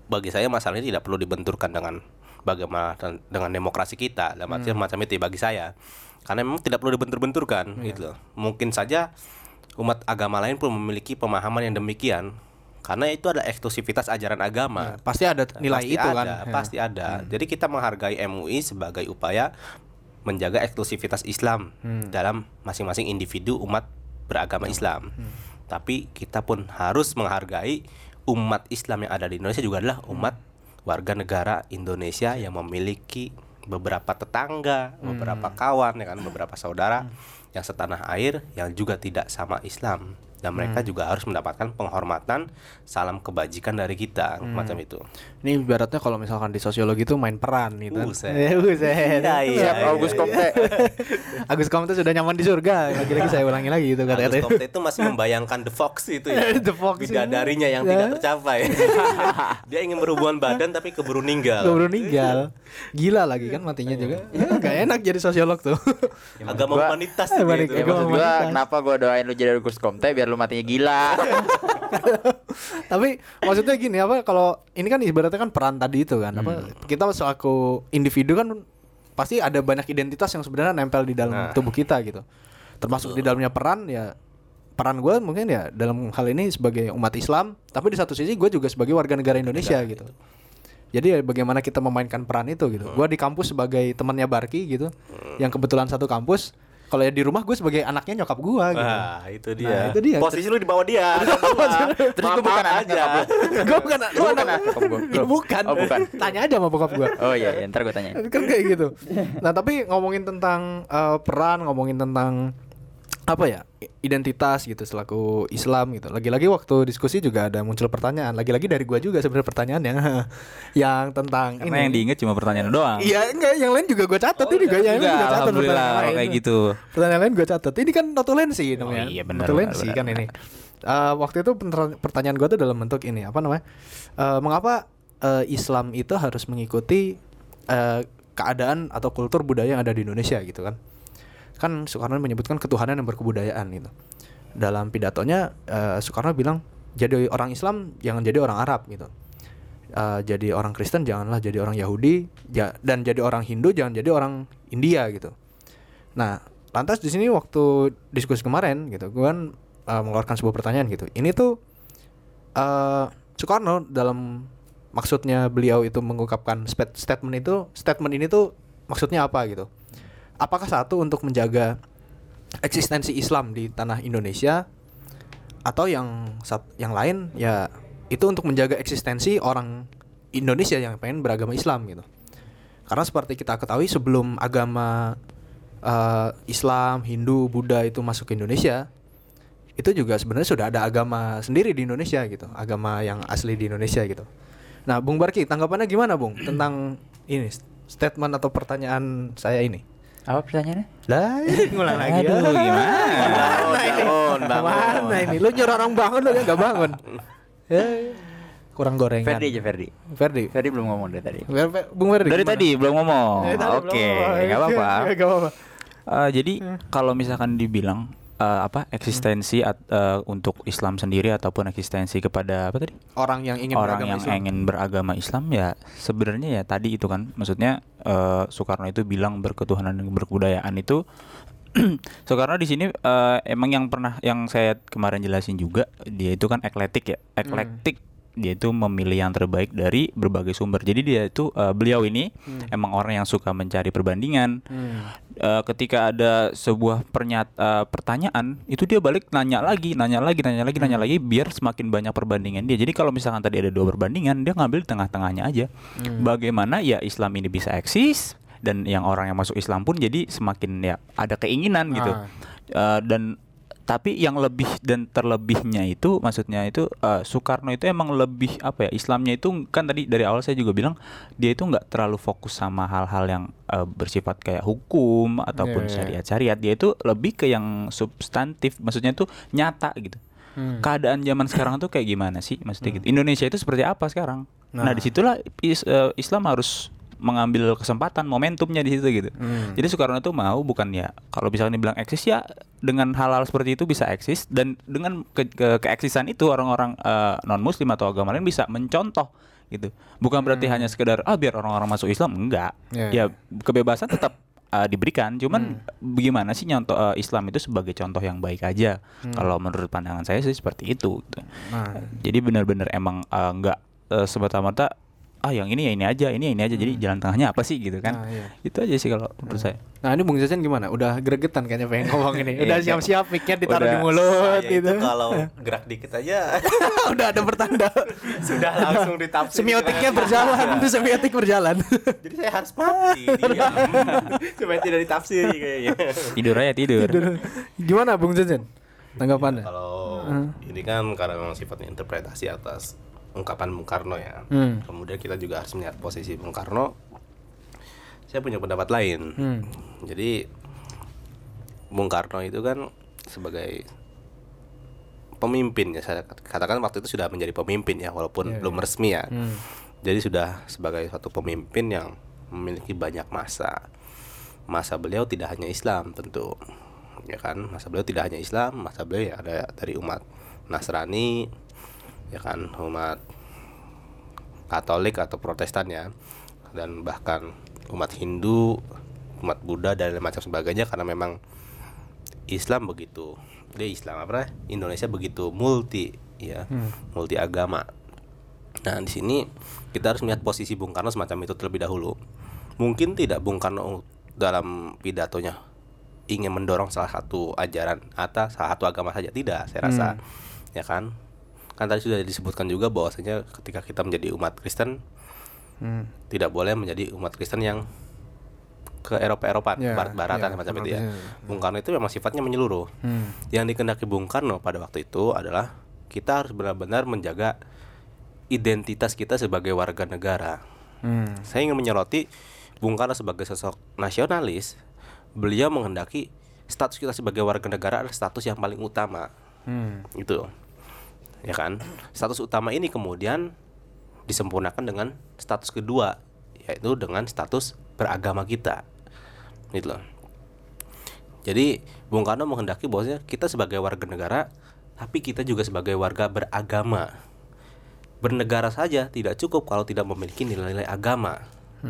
bagi saya masalah ini tidak perlu dibenturkan dengan bagaimana dengan demokrasi kita dalam arti macam itu ya bagi saya. Karena memang tidak perlu dibentur-benturkan gitu loh. Mungkin saja umat agama lain pun memiliki pemahaman yang demikian karena itu adalah eksklusivitas ajaran agama.
Ya, pasti ada nilai
Pasti
itu
ada,
kan. Ya.
Pasti ada. Jadi kita menghargai MUI sebagai upaya menjaga eksklusivitas Islam
Hmm.
dalam masing-masing individu umat beragama Islam.
Hmm.
Tapi kita pun harus menghargai umat Islam yang ada di Indonesia juga adalah
Hmm.
umat warga negara Indonesia yang memiliki beberapa tetangga,
Hmm.
beberapa kawan, ya kan, beberapa saudara yang setanah air yang juga tidak sama Islam dan mereka
Hmm.
juga harus mendapatkan penghormatan, salam kebajikan dari kita,
Hmm.
macam itu.
Ini ibaratnya kalau misalkan di sosiologi itu main peran gitu. kan.
Buset.
Ya, buset.
Iya, iya,
Siap
iya,
August
iya.
Komte.
Agus Komte sudah nyaman di surga. Lagi-lagi saya ulangi lagi itu
Agus
kata-kata.
Komte itu masih membayangkan The Fox itu ya
The Fox itu.
Bidadarinya yang
Ya.
tidak tercapai Dia ingin berhubungan badan tapi keburu ninggal
baru ninggal. Gila lagi kan matinya juga. Ya, gak enak jadi sosiolog tuh.
Agama
Gua-
humanitas gitu.
Ya maksud gua
Humanitas.
kenapa gua doain lu jadi August Komte biar lu matinya gila.
Tapi maksudnya gini apa kalau ini kan ibaratnya kan peran tadi itu kan apa kita selaku individu kan pasti ada banyak identitas yang sebenarnya nempel di dalam
Nah.
tubuh kita gitu. Termasuk di dalamnya peran ya peran gue mungkin ya dalam hal ini sebagai umat Islam, tapi di satu sisi gue juga sebagai warga negara Indonesia gitu. Jadi ya bagaimana kita memainkan peran itu gitu. Gua di kampus sebagai temannya Barki gitu, yang kebetulan satu kampus. Kalau ya di rumah gue sebagai anaknya nyokap gua gitu.
Wah itu dia.
Nah, itu dia.
Posisi lu di bawah dia.
Terus gua bukan
aja.
gue bukan lu anak. Ya, bukan.
Oh, bukan.
Tanya aja sama bokap gua.
Oh iya, iya, ntar gua tanya.
kan kayak gitu. Nah, tapi ngomongin tentang eh, peran, ngomongin tentang apa ya? identitas gitu selaku Islam gitu. Lagi-lagi waktu diskusi juga ada muncul pertanyaan. Lagi-lagi dari gua juga sebenarnya pertanyaannya yang tentang
Karena yang
ini.
diinget cuma pertanyaan doang.
Iya, enggak yang lain juga gua catat ini juga yang lain
Enggak,
gua catat
alhamdulillah
pertanyaan lain.
kayak gitu.
Pertanyaan lain gue catat. Ini kan notulensi namanya.
iya, benar,
notulensi
benar,
kan
benar.
ini. Eh, waktu itu pertanyaan gue tuh dalam bentuk ini apa namanya? Eh, mengapa eh, Islam itu harus mengikuti eh, keadaan atau kultur budaya yang ada di Indonesia gitu kan? Kan Soekarno menyebutkan ketuhanan yang berkebudayaan gitu. Dalam pidatonya eh, Soekarno bilang jadi orang Islam jangan jadi orang Arab gitu. Eh, jadi orang Kristen janganlah jadi orang Yahudi ja- dan jadi orang Hindu jangan jadi orang India gitu. Nah, lantas di sini waktu diskusi kemarin gitu, gue kan uh, mengeluarkan sebuah pertanyaan gitu. Ini tuh uh, Soekarno dalam maksudnya beliau itu mengungkapkan statement itu, statement ini tuh maksudnya apa gitu? Apakah satu untuk menjaga eksistensi Islam di tanah Indonesia atau yang yang lain ya itu untuk menjaga eksistensi orang Indonesia yang pengen beragama Islam gitu. Karena seperti kita ketahui sebelum agama eh, Islam, Hindu, Buddha itu masuk ke Indonesia, itu juga sebenarnya sudah ada agama sendiri di Indonesia gitu, agama yang asli di Indonesia gitu. Nah, Bung Barki, tanggapannya gimana, Bung, tentang ini statement atau pertanyaan saya ini?
Apa pertanyaannya?
Lah, ngulang lagi ya.
Aduh, gimana?
Bangun, bangun, bangun.
Mana ini? Lu nyuruh orang bangun lu ya nggak bangun. Ya. kurang gorengan.
Ferdi aja Ferdi.
Ferdi.
Ferdi belum ngomong dari tadi.
Bung Ferdi.
Dari
gimana?
tadi belum ngomong. Oke,
ngomong.
nggak apa-apa.
Nggak apa-apa.
Eh, jadi kalau misalkan dibilang eh, apa eksistensi at- eh, untuk Islam sendiri ataupun eksistensi kepada apa tadi?
Orang yang ingin
orang
beragama
yang
Islam.
ingin beragama Islam ya sebenarnya ya tadi itu kan. Maksudnya eh, Soekarno itu bilang berketuhanan dan berkebudayaan itu. Soekarno di sini eh, emang yang pernah yang saya kemarin jelasin juga dia itu kan eklektik ya. Eklektik dia itu memilih yang terbaik dari berbagai sumber. Jadi dia itu eh, beliau ini emang orang yang suka mencari perbandingan.
Hmm.
Eh, ketika ada sebuah pernyat eh, pertanyaan itu dia balik nanya lagi nanya lagi nanya lagi nanya lagi biar semakin banyak perbandingan dia. Jadi kalau misalkan tadi ada dua perbandingan dia ngambil di tengah-tengahnya aja. Bagaimana ya Islam ini bisa eksis dan yang orang yang masuk Islam pun jadi semakin ya ada keinginan gitu.
Ah.
Eh, dan tapi yang lebih dan terlebihnya itu maksudnya itu eh, Soekarno itu emang lebih apa ya Islamnya itu kan tadi dari awal saya juga bilang dia itu nggak terlalu fokus sama hal-hal yang eh, bersifat kayak hukum ataupun
Iya, iya.
syariat-syariat dia itu lebih ke yang substantif maksudnya itu nyata gitu
Hmm.
keadaan zaman sekarang tuh kayak gimana sih maksudnya gitu Indonesia itu seperti apa sekarang nah,
Nah.
di situlah is- eh, Islam harus mengambil kesempatan momentumnya di situ gitu
Hmm.
jadi Soekarno itu mau bukan ya kalau misalnya dibilang eksis ya dengan hal-hal seperti itu bisa eksis dan dengan ke, ke- keeksisan itu orang-orang non muslim atau agama lain bisa mencontoh gitu. Bukan berarti hanya sekedar ah biar orang-orang masuk Islam enggak.
Ya,
Ya kebebasan tetap uh, diberikan cuman bagaimana sih nyontoh uh, Islam itu sebagai contoh yang baik aja. Kalau menurut pandangan saya sih seperti itu gitu.
Nah.
Jadi benar-benar emang uh, enggak uh, semata-mata ah yang ini ya ini aja, ini ya ini aja. Jadi jalan tengahnya apa sih gitu kan.
Nah, iya.
Itu aja sih kalau menurut saya.
Nah ini Bung Jajan gimana? Udah gregetan kayaknya pengen ngomong ini. Udah
Iya.
siap-siap mic-nya ditaruh
Udah.
di mulut gitu.
itu kalau gerak dikit aja
Udah ada pertanda.
sudah langsung ditafsir.
Semiotiknya berjalan, tuh semiotik berjalan.
Jadi saya harus mati supaya tidak ditafsiri kayaknya.
Tidur aja tidur.
Gimana Bung Jajan? Tanggapannya?
Kalau ini kan karena memang sifatnya interpretasi atas ungkapan Bung Karno ya.
Hmm.
Kemudian kita juga harus melihat posisi Bung Karno. Saya punya pendapat lain.
Hmm.
Jadi Bung Karno itu kan sebagai pemimpin ya saya katakan waktu itu sudah menjadi pemimpin ya walaupun
Iya,
belum resmi ya.
Hmm.
Jadi sudah sebagai satu pemimpin yang memiliki banyak masa. Masa beliau tidak hanya Islam tentu. Ya kan? Masa beliau tidak hanya Islam, masa beliau ya ada dari umat Nasrani, ya kan, umat Katolik atau Protestan ya. Dan bahkan umat Hindu, umat Buddha dan lain macam sebagainya karena memang Islam begitu. Dia Islam apa? Indonesia begitu multi ya, multi agama. Nah, di sini kita harus melihat posisi Bung Karno semacam itu terlebih dahulu. Mungkin tidak Bung Karno dalam pidatonya ingin mendorong salah satu ajaran atau salah satu agama saja tidak, saya rasa. Ya kan? Kan tadi sudah disebutkan juga bahwasanya ketika kita menjadi umat Kristen
Hmm.
tidak boleh menjadi umat Kristen yang ke Eropa-Eropa,
Ya,
barat-baratan
ya,
macam itu ya.
fanatisme.
Bung Karno itu memang sifatnya menyeluruh.
Hmm.
Yang dikendaki Bung Karno pada waktu itu adalah kita harus benar-benar menjaga identitas kita sebagai warga negara.
Hmm.
Saya ingin menyoroti Bung Karno sebagai sosok nasionalis, beliau menghendaki status kita sebagai warga negara adalah status yang paling utama.
Hmm.
Itu. Ya kan? Status utama ini kemudian disempurnakan dengan status kedua, yaitu dengan status beragama kita. Gitu loh. Jadi Bung Karno menghendaki bahwasanya kita sebagai warga negara, tapi kita juga sebagai warga beragama. Bernegara saja tidak cukup kalau tidak memiliki nilai-nilai agama.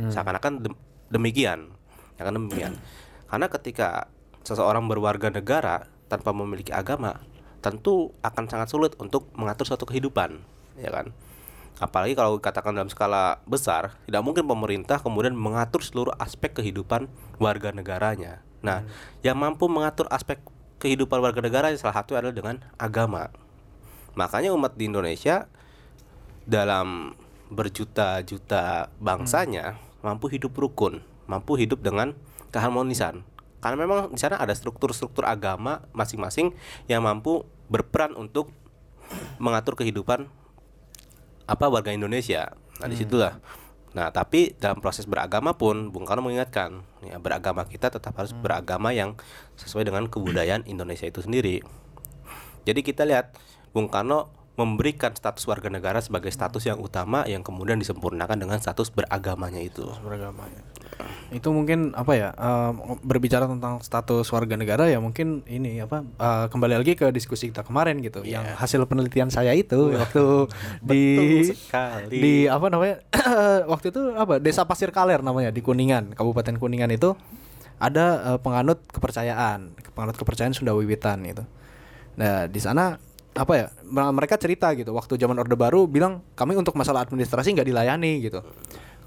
Seakan-akan dem- demikian. Demikian. Karena ketika seseorang berwarga negara tanpa memiliki agama, tentu akan sangat sulit untuk mengatur suatu kehidupan, ya kan? Apalagi kalau katakan dalam skala besar, tidak mungkin pemerintah kemudian mengatur seluruh aspek kehidupan warga negaranya. Nah, yang mampu mengatur aspek kehidupan warga negara salah satu adalah dengan agama. Makanya umat di Indonesia dalam berjuta-juta bangsanya mampu hidup rukun, mampu hidup dengan keharmonisan. Karena memang di sana ada struktur-struktur agama masing-masing yang mampu berperan untuk mengatur kehidupan apa warga Indonesia. Nah, di situlah. Nah, tapi dalam proses beragama pun Bung Karno mengingatkan, ya beragama kita tetap harus beragama yang sesuai dengan kebudayaan Indonesia itu sendiri. Jadi kita lihat Bung Karno memberikan status warga negara sebagai status yang utama yang kemudian disempurnakan dengan status beragamanya itu.
beragama ya. Itu mungkin apa ya eh, berbicara tentang status warga negara ya mungkin ini apa eh, kembali lagi ke diskusi kita kemarin gitu yang hasil penelitian saya itu waktu di
sekali.
di apa namanya waktu itu apa Desa Pasir Kaler namanya di Kuningan Kabupaten Kuningan itu ada eh, penganut kepercayaan penganut kepercayaan Sunda Wiwitan itu. Nah di sana apa ya mereka cerita gitu. Waktu zaman Orde Baru bilang kami untuk masalah administrasi nggak dilayani gitu.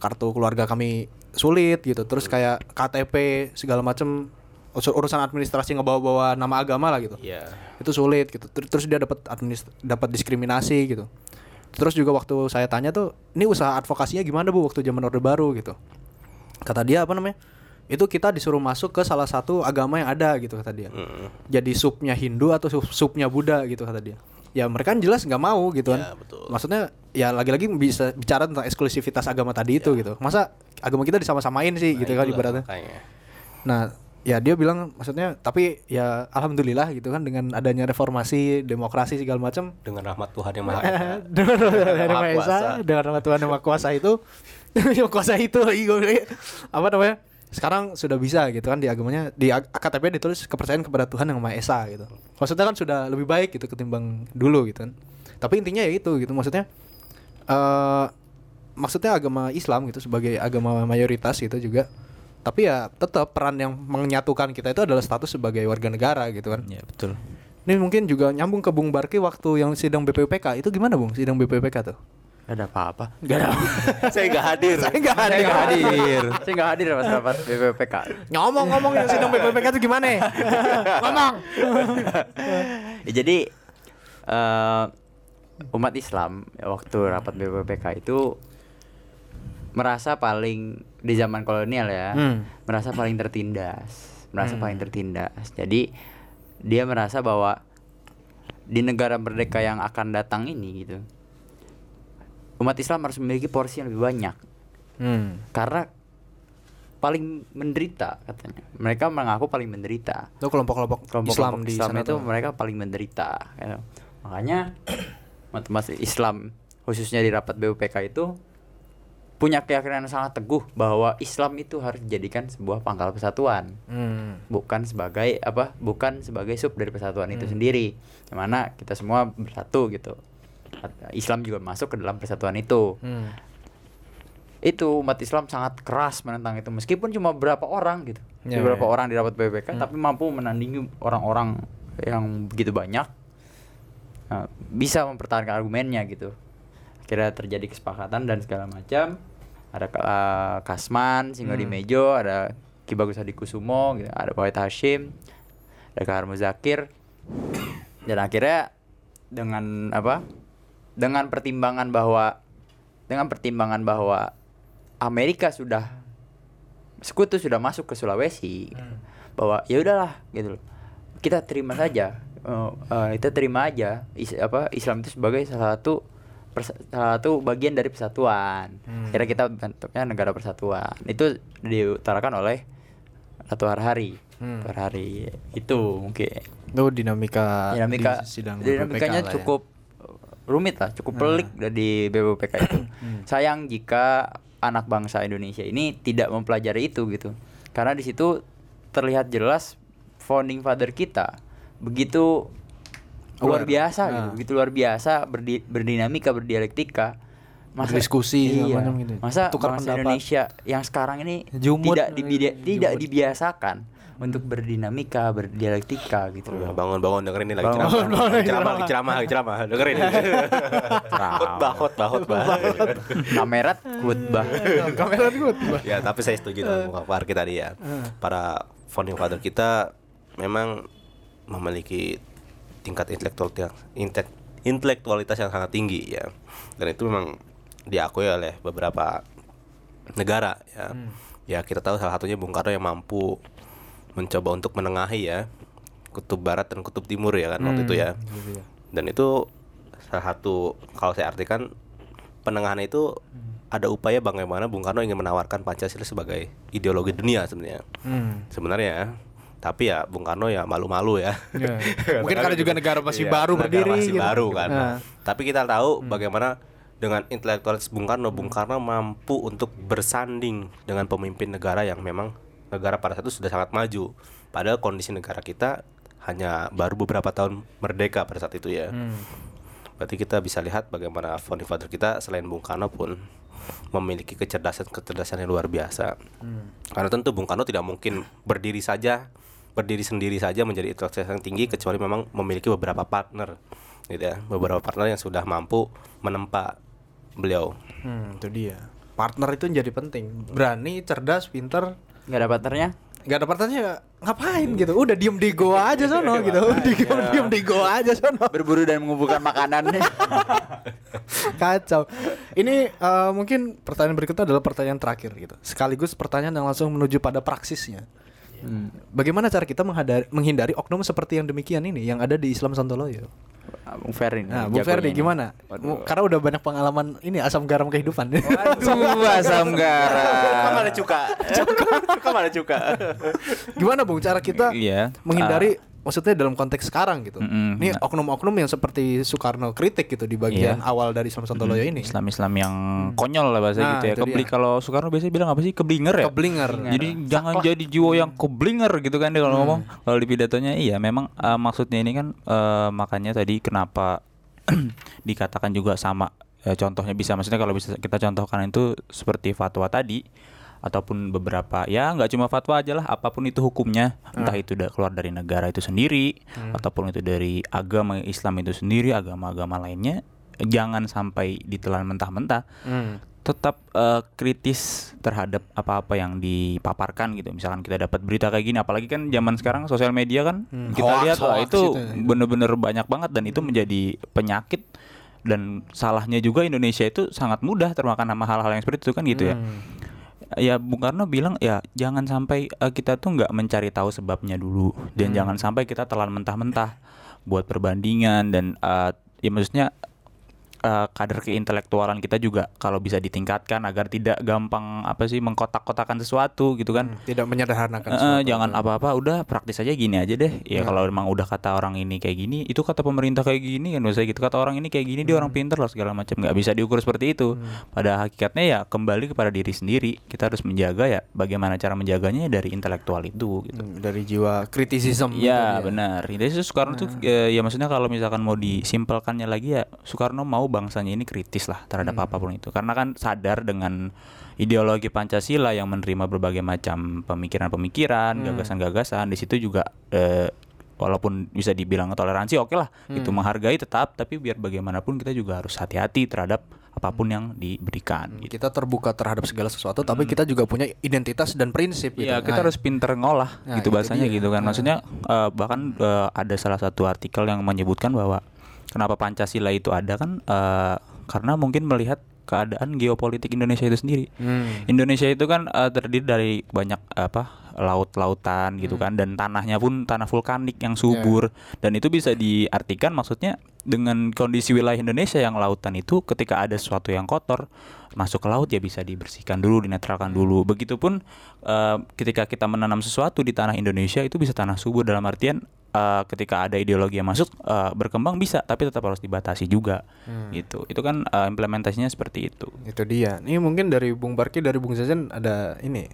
Kartu keluarga kami sulit gitu. Terus kayak KTP segala macem urus- urusan administrasi ngebawa-bawa nama agama lah gitu.
Iya.
itu sulit gitu. Ter- terus dia dapat dapat diskriminasi gitu. Terus juga waktu saya tanya tuh ini usaha advokasinya gimana bu waktu zaman orde baru? gitu. Kata dia apa namanya itu kita disuruh masuk ke salah satu agama yang ada gitu kata dia
Mm.
jadi subnya Hindu atau sub subnya Buddha gitu kata dia ya mereka kan jelas nggak mau gitu kan
Ya, betul.
maksudnya ya lagi-lagi bisa bicara tentang eksklusivitas agama tadi itu gitu masa agama kita disama-samain sih
Nah,
gitu kan ibaratnya
makanya.
Nah, ya dia bilang maksudnya tapi ya alhamdulillah gitu kan dengan adanya reformasi, demokrasi segala macam
dengan rahmat Tuhan yang maha
dengan rahmat Tuhan yang
Maha Kuasa.
dengan rahmat Tuhan yang Maha Kuasa itu yang kuasa itu ego- apa namanya? Sekarang sudah bisa gitu kan di agamanya di KTP ditulis kepercayaan kepada Tuhan yang Maha Esa gitu. Maksudnya kan sudah lebih baik gitu ketimbang dulu gitu kan. Tapi intinya ya itu gitu maksudnya eh maksudnya agama Islam gitu sebagai agama mayoritas gitu juga tapi ya tetap peran yang menyatukan kita itu adalah status sebagai warga negara gitu kan
Ya betul.
ini mungkin juga nyambung ke Bung Barki waktu yang sidang BPUPK itu gimana Bung sidang BPUPK tuh
Gak ada apa-apa.
Gak ada
Saya nggak hadir.
saya
Saya
hadir
nggak hadir. Saya nggak hadir pas rapat BPPK.
ngomong-ngomong yang sidang BPUPK itu gimana ngomong
Ya, jadi eh, umat Islam waktu rapat BPPK itu merasa paling di zaman kolonial ya,
Hmm.
merasa paling tertindas, merasa
Hmm.
paling tertindas. Jadi dia merasa bahwa di negara merdeka yang akan datang ini gitu, umat Islam harus memiliki porsi yang lebih banyak
hmm.
karena paling menderita katanya. Mereka mengaku paling menderita
itu kelompok-kelompok
kelompok
Islam
Islam,
di
Islam
sana
itu
tuh.
mereka paling menderita ya. makanya umat Islam khususnya di rapat BUPK itu punya keyakinan yang sangat teguh bahwa Islam itu harus dijadikan sebuah pangkal persatuan
Hmm.
bukan sebagai apa bukan sebagai sub dari persatuan
Hmm.
itu sendiri yang mana kita semua bersatu gitu Islam juga masuk ke dalam persatuan itu.
Hmm.
itu umat Islam sangat keras menentang itu. Meskipun cuma beberapa orang gitu.
Ya,
beberapa
ya.
orang di rapat BPK tapi mampu menandingi orang-orang yang begitu banyak. Nah, bisa mempertahankan argumennya gitu. Akhirnya terjadi kesepakatan dan segala macam. Ada eh, Kasman Singo di Mejo ada Ki Bagus Hadi Kusumo gitu ada Wahid Hashim ada Kahar Muzakir. Dan akhirnya dengan apa dengan pertimbangan bahwa dengan pertimbangan bahwa Amerika sudah sekutu sudah masuk ke Sulawesi bahwa ya udahlah gitu loh. Kita terima saja Eh, eh, kita terima aja is- apa Islam itu sebagai salah satu persa- salah satu bagian dari persatuan. Kira kita bentuknya negara persatuan. Itu diutarakan oleh Ratu Harhari.
Hmm.
Ratu Harhari itu mungkin.
Itu dinamika
dinamika
di sidang
dinamikanya
ya.
Rumit lah cukup pelik dari BPPK itu sayang jika anak bangsa Indonesia ini tidak mempelajari itu gitu karena di situ terlihat jelas founding father kita begitu luar
Aware.
biasa
Nah.
gitu begitu luar biasa berdi- berdinamika berdialektika
Berdiskusi segala
iya,
gitu.
masa
Tukar
bangsa
pendapat.
Indonesia yang sekarang ini
Jumut.
tidak dibida- tidak
Jumut.
dibiasakan untuk berdinamika berdialektika gitu
Ya,
loh
bangun bangun dengerin ini lagi
Bangun,
ceramah.
bangun,
lagi ceramah, lagi ceramah, lagi ceramah. Dengerin. Khotbah, khotbah, khotbah.
kamerat khutbah
kamera good
ya, tapi saya setuju dengan Bung Farki tadi ya. Para founding father kita memang memiliki tingkat intelektual yang intek- intelektualitas yang sangat tinggi ya. Dan itu memang diakui oleh beberapa negara ya. Ya, kita tahu salah satunya Bung Karno yang mampu mencoba untuk menengahi ya kutub barat dan kutub timur ya kan waktu itu ya. Dan itu salah satu kalau saya artikan penengahan itu ada upaya bagaimana Bung Karno ingin menawarkan Pancasila sebagai ideologi dunia sebenarnya.
Hmm.
Sebenarnya Tapi ya Bung Karno ya malu-malu ya.
Ya. Mungkin karena juga negara masih
Iya,
baru
negara
berdiri
masih
gitu.
baru kan.
Nah.
Tapi kita tahu bagaimana dengan intelektualis Bung Karno, Bung Karno mampu untuk bersanding dengan pemimpin negara yang memang negara pada saat itu sudah sangat maju. Padahal kondisi negara kita hanya baru beberapa tahun merdeka pada saat itu ya.
Hmm.
Berarti kita bisa lihat bagaimana founding father kita selain Bung Karno pun memiliki kecerdasan-kecerdasan yang luar biasa. Karena tentu Bung Karno tidak mungkin berdiri saja, berdiri sendiri saja menjadi intelektual yang tinggi kecuali memang memiliki beberapa partner, gitu ya, beberapa partner yang sudah mampu menempa beliau.
Hmm, itu dia. Partner itu menjadi penting. Berani, cerdas, pinter.
Nggak ada partnernya
Gak ada partnernya ngapain gitu. Udah diem di goa aja sono gitu. Diem, diem di goa aja sono.
berburu dan mengumpulkan makanan
Kacau. Ini eh, mungkin pertanyaan berikutnya adalah pertanyaan terakhir gitu. Sekaligus pertanyaan yang langsung menuju pada praksisnya. Bagaimana cara kita menghadari- menghindari oknum seperti yang demikian ini yang ada di Islam Sontoloyo?
Bung Ferry nih,
Nah, Bu
jagonya
Ferdi
nih.
gimana?
Waduh.
Karena udah banyak pengalaman ini asam garam kehidupan.
Waduh, asam garam.
mana cuka? cuka mana cuka?
gimana Bung cara kita
Iya.
menghindari maksudnya dalam konteks sekarang gitu.
Mm-mm.
Ini oknum-oknum yang seperti Soekarno kritik gitu di bagian
Iya.
awal dari Islam Sontoloyo ini.
Islam-Islam yang konyol lah bahasa
Nah,
gitu ya. Kebli kalau Soekarno biasanya bilang apa sih? Keblinger ya?
Keblinger.
Jadi jangan jadi jiwa yang keblinger gitu kan dia kalau ngomong. Kalau di pidatonya iya memang eh, maksudnya ini kan eh, makanya tadi kenapa dikatakan juga sama eh, contohnya bisa maksudnya kalau bisa kita contohkan itu seperti fatwa tadi ataupun beberapa ya nggak cuma fatwa aja lah apa pun itu hukumnya entah itu udah keluar dari negara itu sendiri ataupun itu dari agama Islam itu sendiri agama-agama lainnya jangan sampai ditelan mentah-mentah
Hmm.
tetap eh, kritis terhadap apa-apa yang dipaparkan gitu. Misalkan kita dapat berita kayak gini, apalagi kan zaman sekarang sosial media kan kita
Hoax,
lihat
hoax
itu
itu ya.
bener-bener banyak banget dan itu menjadi penyakit dan salahnya juga Indonesia itu sangat mudah termakan sama hal-hal yang seperti itu kan gitu ya. Ya Bung Karno bilang ya jangan sampai eh, kita tuh nggak mencari tahu sebabnya dulu. Dan jangan sampai kita telan mentah-mentah buat perbandingan dan eh, ya maksudnya eh, kadar keintelektualan kita juga kalau bisa ditingkatkan agar tidak gampang apa sih mengkotak-kotakan sesuatu gitu kan.
Tidak menyederhanakan.
Eh,
sesuatu.
jangan apa-apa udah praktis aja gini aja deh. Ya kalau emang udah kata orang ini kayak gini, itu kata pemerintah kayak gini kan biasanya gitu. Kata orang ini kayak gini dia orang pinter lah segala macam. nggak bisa diukur seperti itu. Pada hakikatnya ya kembali kepada diri sendiri. Kita harus menjaga ya bagaimana cara menjaganya ya dari intelektual itu gitu.
Hmm, dari jiwa kritisism. itu
Iya
dia.
benar. Jadi Soekarno tuh eh, ya maksudnya kalau misalkan mau disimpelkannya lagi ya Soekarno mau bangsanya ini kritis lah terhadap apa pun itu. Karena kan sadar dengan ideologi Pancasila yang menerima berbagai macam pemikiran-pemikiran, gagasan-gagasan. Di situ juga eh, walaupun bisa dibilang toleransi oke lah, itu menghargai tetap. Tapi biar bagaimanapun kita juga harus hati-hati terhadap apa pun yang diberikan. Gitu.
Kita terbuka terhadap segala sesuatu, tapi kita juga punya identitas dan prinsip.
Iya,
gitu.
kita
Nah,
harus pinter ngolah
Nah,
gitu
itu
bahasanya
dia.
gitu kan. Maksudnya eh, bahkan eh, ada salah satu artikel yang menyebutkan bahwa kenapa Pancasila itu ada kan eh, karena mungkin melihat keadaan geopolitik Indonesia itu sendiri.
Hmm.
Indonesia itu kan eh, terdiri dari banyak apa laut-lautan gitu kan dan tanahnya pun tanah vulkanik yang subur. Dan itu bisa diartikan maksudnya dengan kondisi wilayah Indonesia yang lautan itu ketika ada sesuatu yang kotor masuk ke laut ya bisa dibersihkan dulu dinetralkan dulu. Begitupun eh, ketika kita menanam sesuatu di tanah Indonesia itu bisa tanah subur. Dalam artian eh, ketika ada ideologi yang masuk eh, berkembang bisa tapi tetap harus dibatasi juga gitu itu kan eh, implementasinya seperti itu
Itu dia. Ini mungkin dari Bung Barki, dari Bung Zazen ada ini,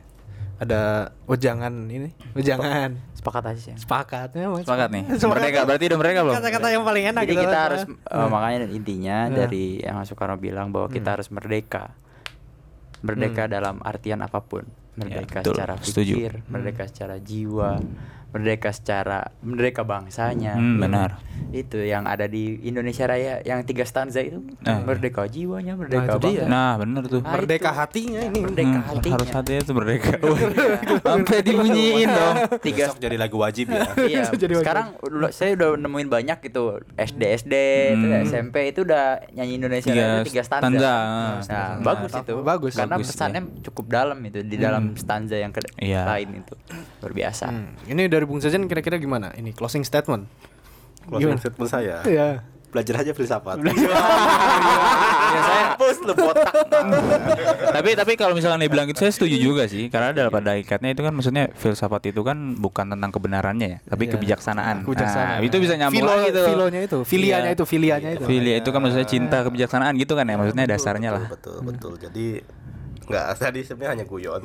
ada wejangan ini, wejangan.
sepakat aja sih
Sepakat ya, Mas.
sepakat nih
Sepakat.
merdeka berarti udah merdeka belum
Kata-kata yang paling enak
jadi
gitu
kita
kan.
harus eh, makanya intinya
Nah.
dari yang Soekarno bilang bahwa kita harus merdeka merdeka dalam artian apa pun merdeka
betul.
secara
Setuju.
pikir merdeka secara jiwa merdeka secara merdeka bangsanya
Hmm, benar.
itu yang ada di Indonesia Raya yang tiga stanza itu
Nah.
merdeka jiwanya
Nah,
merdeka
itu dia.
bangsa
nah bener tuh
Nah,
Merdeka
itu.
hatinya ini.
merdeka
Hmm,
hatinya
harus hati itu merdeka sampai dibunyiin dong
tiga
Besok jadi lagu wajib ya.
iya
Jadi waktu-
sekarang saya udah nemuin banyak gitu SD SD itu
Hmm.
SMP itu udah nyanyi Indonesia
Tiga
Raya tiga stanza,
stanza.
Nah,
Stanza.
bagus
Nah,
itu
bagus,
karena
bagus,
pesannya cukup dalam itu di dalam stanza yang ke-
Iya.
lain itu luar biasa
Hmm, Ini dari Bung Zazen kira-kira gimana? Ini closing statement.
Closing statement saya.
Iya.
Belajar aja filsafat.
ya saya
Hapus lu botak.
tapi tapi kalau misalnya dibilang itu saya setuju juga sih karena dalam pada ikatnya itu kan maksudnya filsafat itu kan bukan tentang kebenarannya ya tapi
Iya.
kebijaksanaan
Kebijaksanaan.
Nah, itu bisa nyambung
Filo-
lagi tuh
filonya itu, filianya
Iya.
itu, filianya itu.
Filia itu kan maksudnya cinta kebijaksanaan gitu kan ya maksudnya dasarnya lah
Betul, betul. Jadi Enggak, tadi sebenarnya hanya guyon.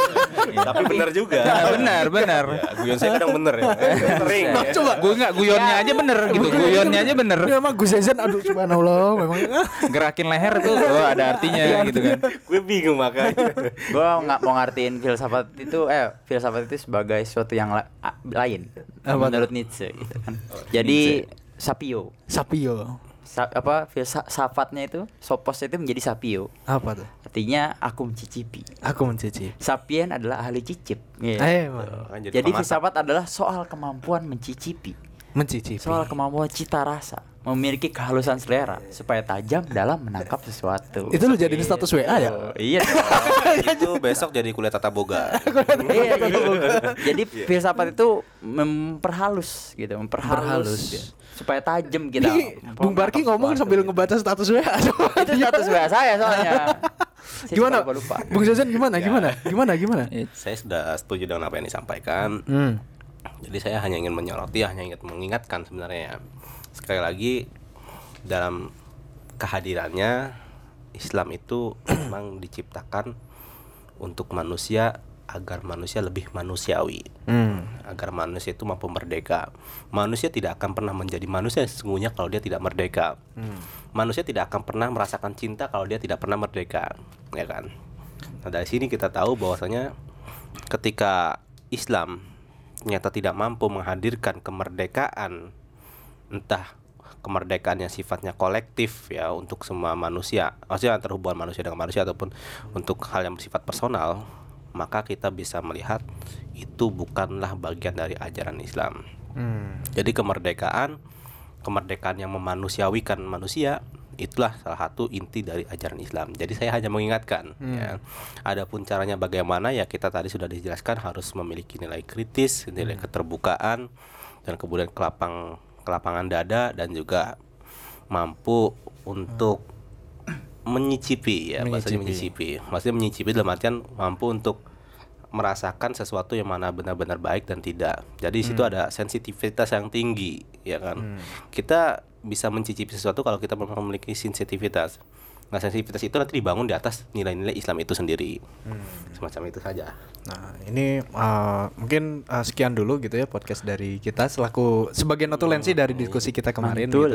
Tapi benar juga.
Nah, benar benar.
Ya, guyon saya kadang bener ya. Sering ya.
Coba.
Gue nggak guyonnya aja bener gitu. Guyonnya aja bener
Ini memang Gus Zazen aduh subhanallah memang.
Gerakin leher tuh oh, ada artinya gitu kan.
Gue bingung makanya.
gue nggak mau ngartiin filsafat itu eh filsafat itu sebagai sesuatu yang la- lain.
Apa
menurut Nietzsche gitu kan. Jadi sapio.
Sapio.
Sa- apa filsafatnya itu sopos itu menjadi sapio
Apa tuh?
artinya aku mencicipi
Aku mencicipi.
sapien adalah ahli cicip gitu.
Eh, emang.
Kan jadi
jadi filsafat adalah soal kemampuan mencicipi
Mencicipi.
soal kemampuan cita rasa memiliki kehalusan selera supaya tajam dalam menangkap sesuatu
Itu lu jadiin status WA ya?
Oh, iya
itu besok jadi kuliah tata boga.
iya, jadi, jadi filsafat itu memperhalus gitu, memperhalus,
Memperhalus.
Supaya tajam kita.
Ini Bung Barki ngomong sambil ngebaca status WA.
itu status WA saya soalnya. Saya
gimana?
suka lupa.
Bung Zazen gimana? Gimana? Gimana? Gimana?
saya sudah setuju dengan apa yang disampaikan.
Hmm.
Jadi saya hanya ingin menyoroti, hanya ingin mengingatkan sebenarnya. Sekali lagi dalam kehadirannya Islam itu memang diciptakan untuk manusia agar manusia lebih manusiawi.
Hmm.
Agar manusia itu mampu merdeka. Manusia tidak akan pernah menjadi manusia yang sesungguhnya kalau dia tidak merdeka. Manusia tidak akan pernah merasakan cinta kalau dia tidak pernah merdeka, ya kan? Nah, dari sini kita tahu bahwasanya ketika Islam ternyata tidak mampu menghadirkan kemerdekaan entah kemerdekaan yang sifatnya kolektif ya untuk semua manusia maksudnya antara hubungan manusia dengan manusia ataupun untuk hal yang bersifat personal maka kita bisa melihat itu bukanlah bagian dari ajaran Islam
Hmm.
jadi kemerdekaan kemerdekaan yang memanusiawikan manusia itulah salah satu inti dari ajaran Islam. Jadi saya hanya mengingatkan ya. Adapun caranya bagaimana ya kita tadi sudah dijelaskan harus memiliki nilai kritis, nilai keterbukaan dan kemudian kelapang kelapangan dada dan juga mampu untuk menyicipi ya maksudnya menyicipi. Maksudnya menyicipi dalam artian mampu untuk merasakan sesuatu yang mana benar-benar baik dan tidak. Jadi di situ ada sensitivitas yang tinggi, ya kan. Kita bisa mencicipi sesuatu kalau kita memang memiliki sensitivitas. Nah, sensitivitas itu nanti dibangun di atas nilai-nilai Islam itu sendiri. Semacam itu saja.
Nah, ini uh, mungkin uh, sekian dulu gitu ya podcast dari kita selaku sebagai notulensi dari diskusi kita kemarin gitu.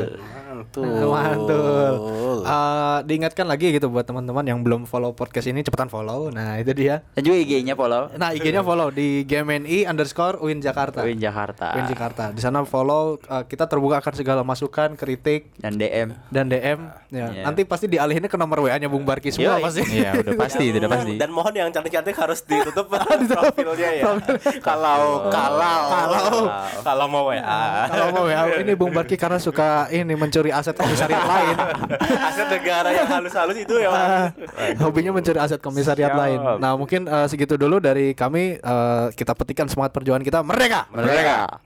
Mantul.
Mantul. Uh, diingatkan lagi gitu buat teman-teman yang belum follow podcast ini cepetan follow. Nah, itu dia.
Dan juga IG-nya follow.
Nah, IG-nya follow di GMNI underscore Win Jakarta.
Win Jakarta.
Win Jakarta. Di sana follow uh, kita terbuka akan segala masukan, kritik
Dan DM.
dan DM. Ya,
Iya.
nanti pasti dialihinnya ke nomor WA-nya Bung Barki semua
Yoi.
pasti.
iya udah pasti udah pasti
Dan mohon yang cantik-cantik harus ditutup profilnya ya. Kalau kalau kalau kalau mau WA.
Kalau mau WA ini Bung Barki karena suka ini mencuri aset komisariat lain.
Aset negara yang halus-halus itu ya.
Ah, hobinya mencuri aset komisariat
Siap.
lain. Nah, mungkin eh, segitu dulu dari kami eh, kita petikan semangat perjuangan kita merdeka.
Merdeka.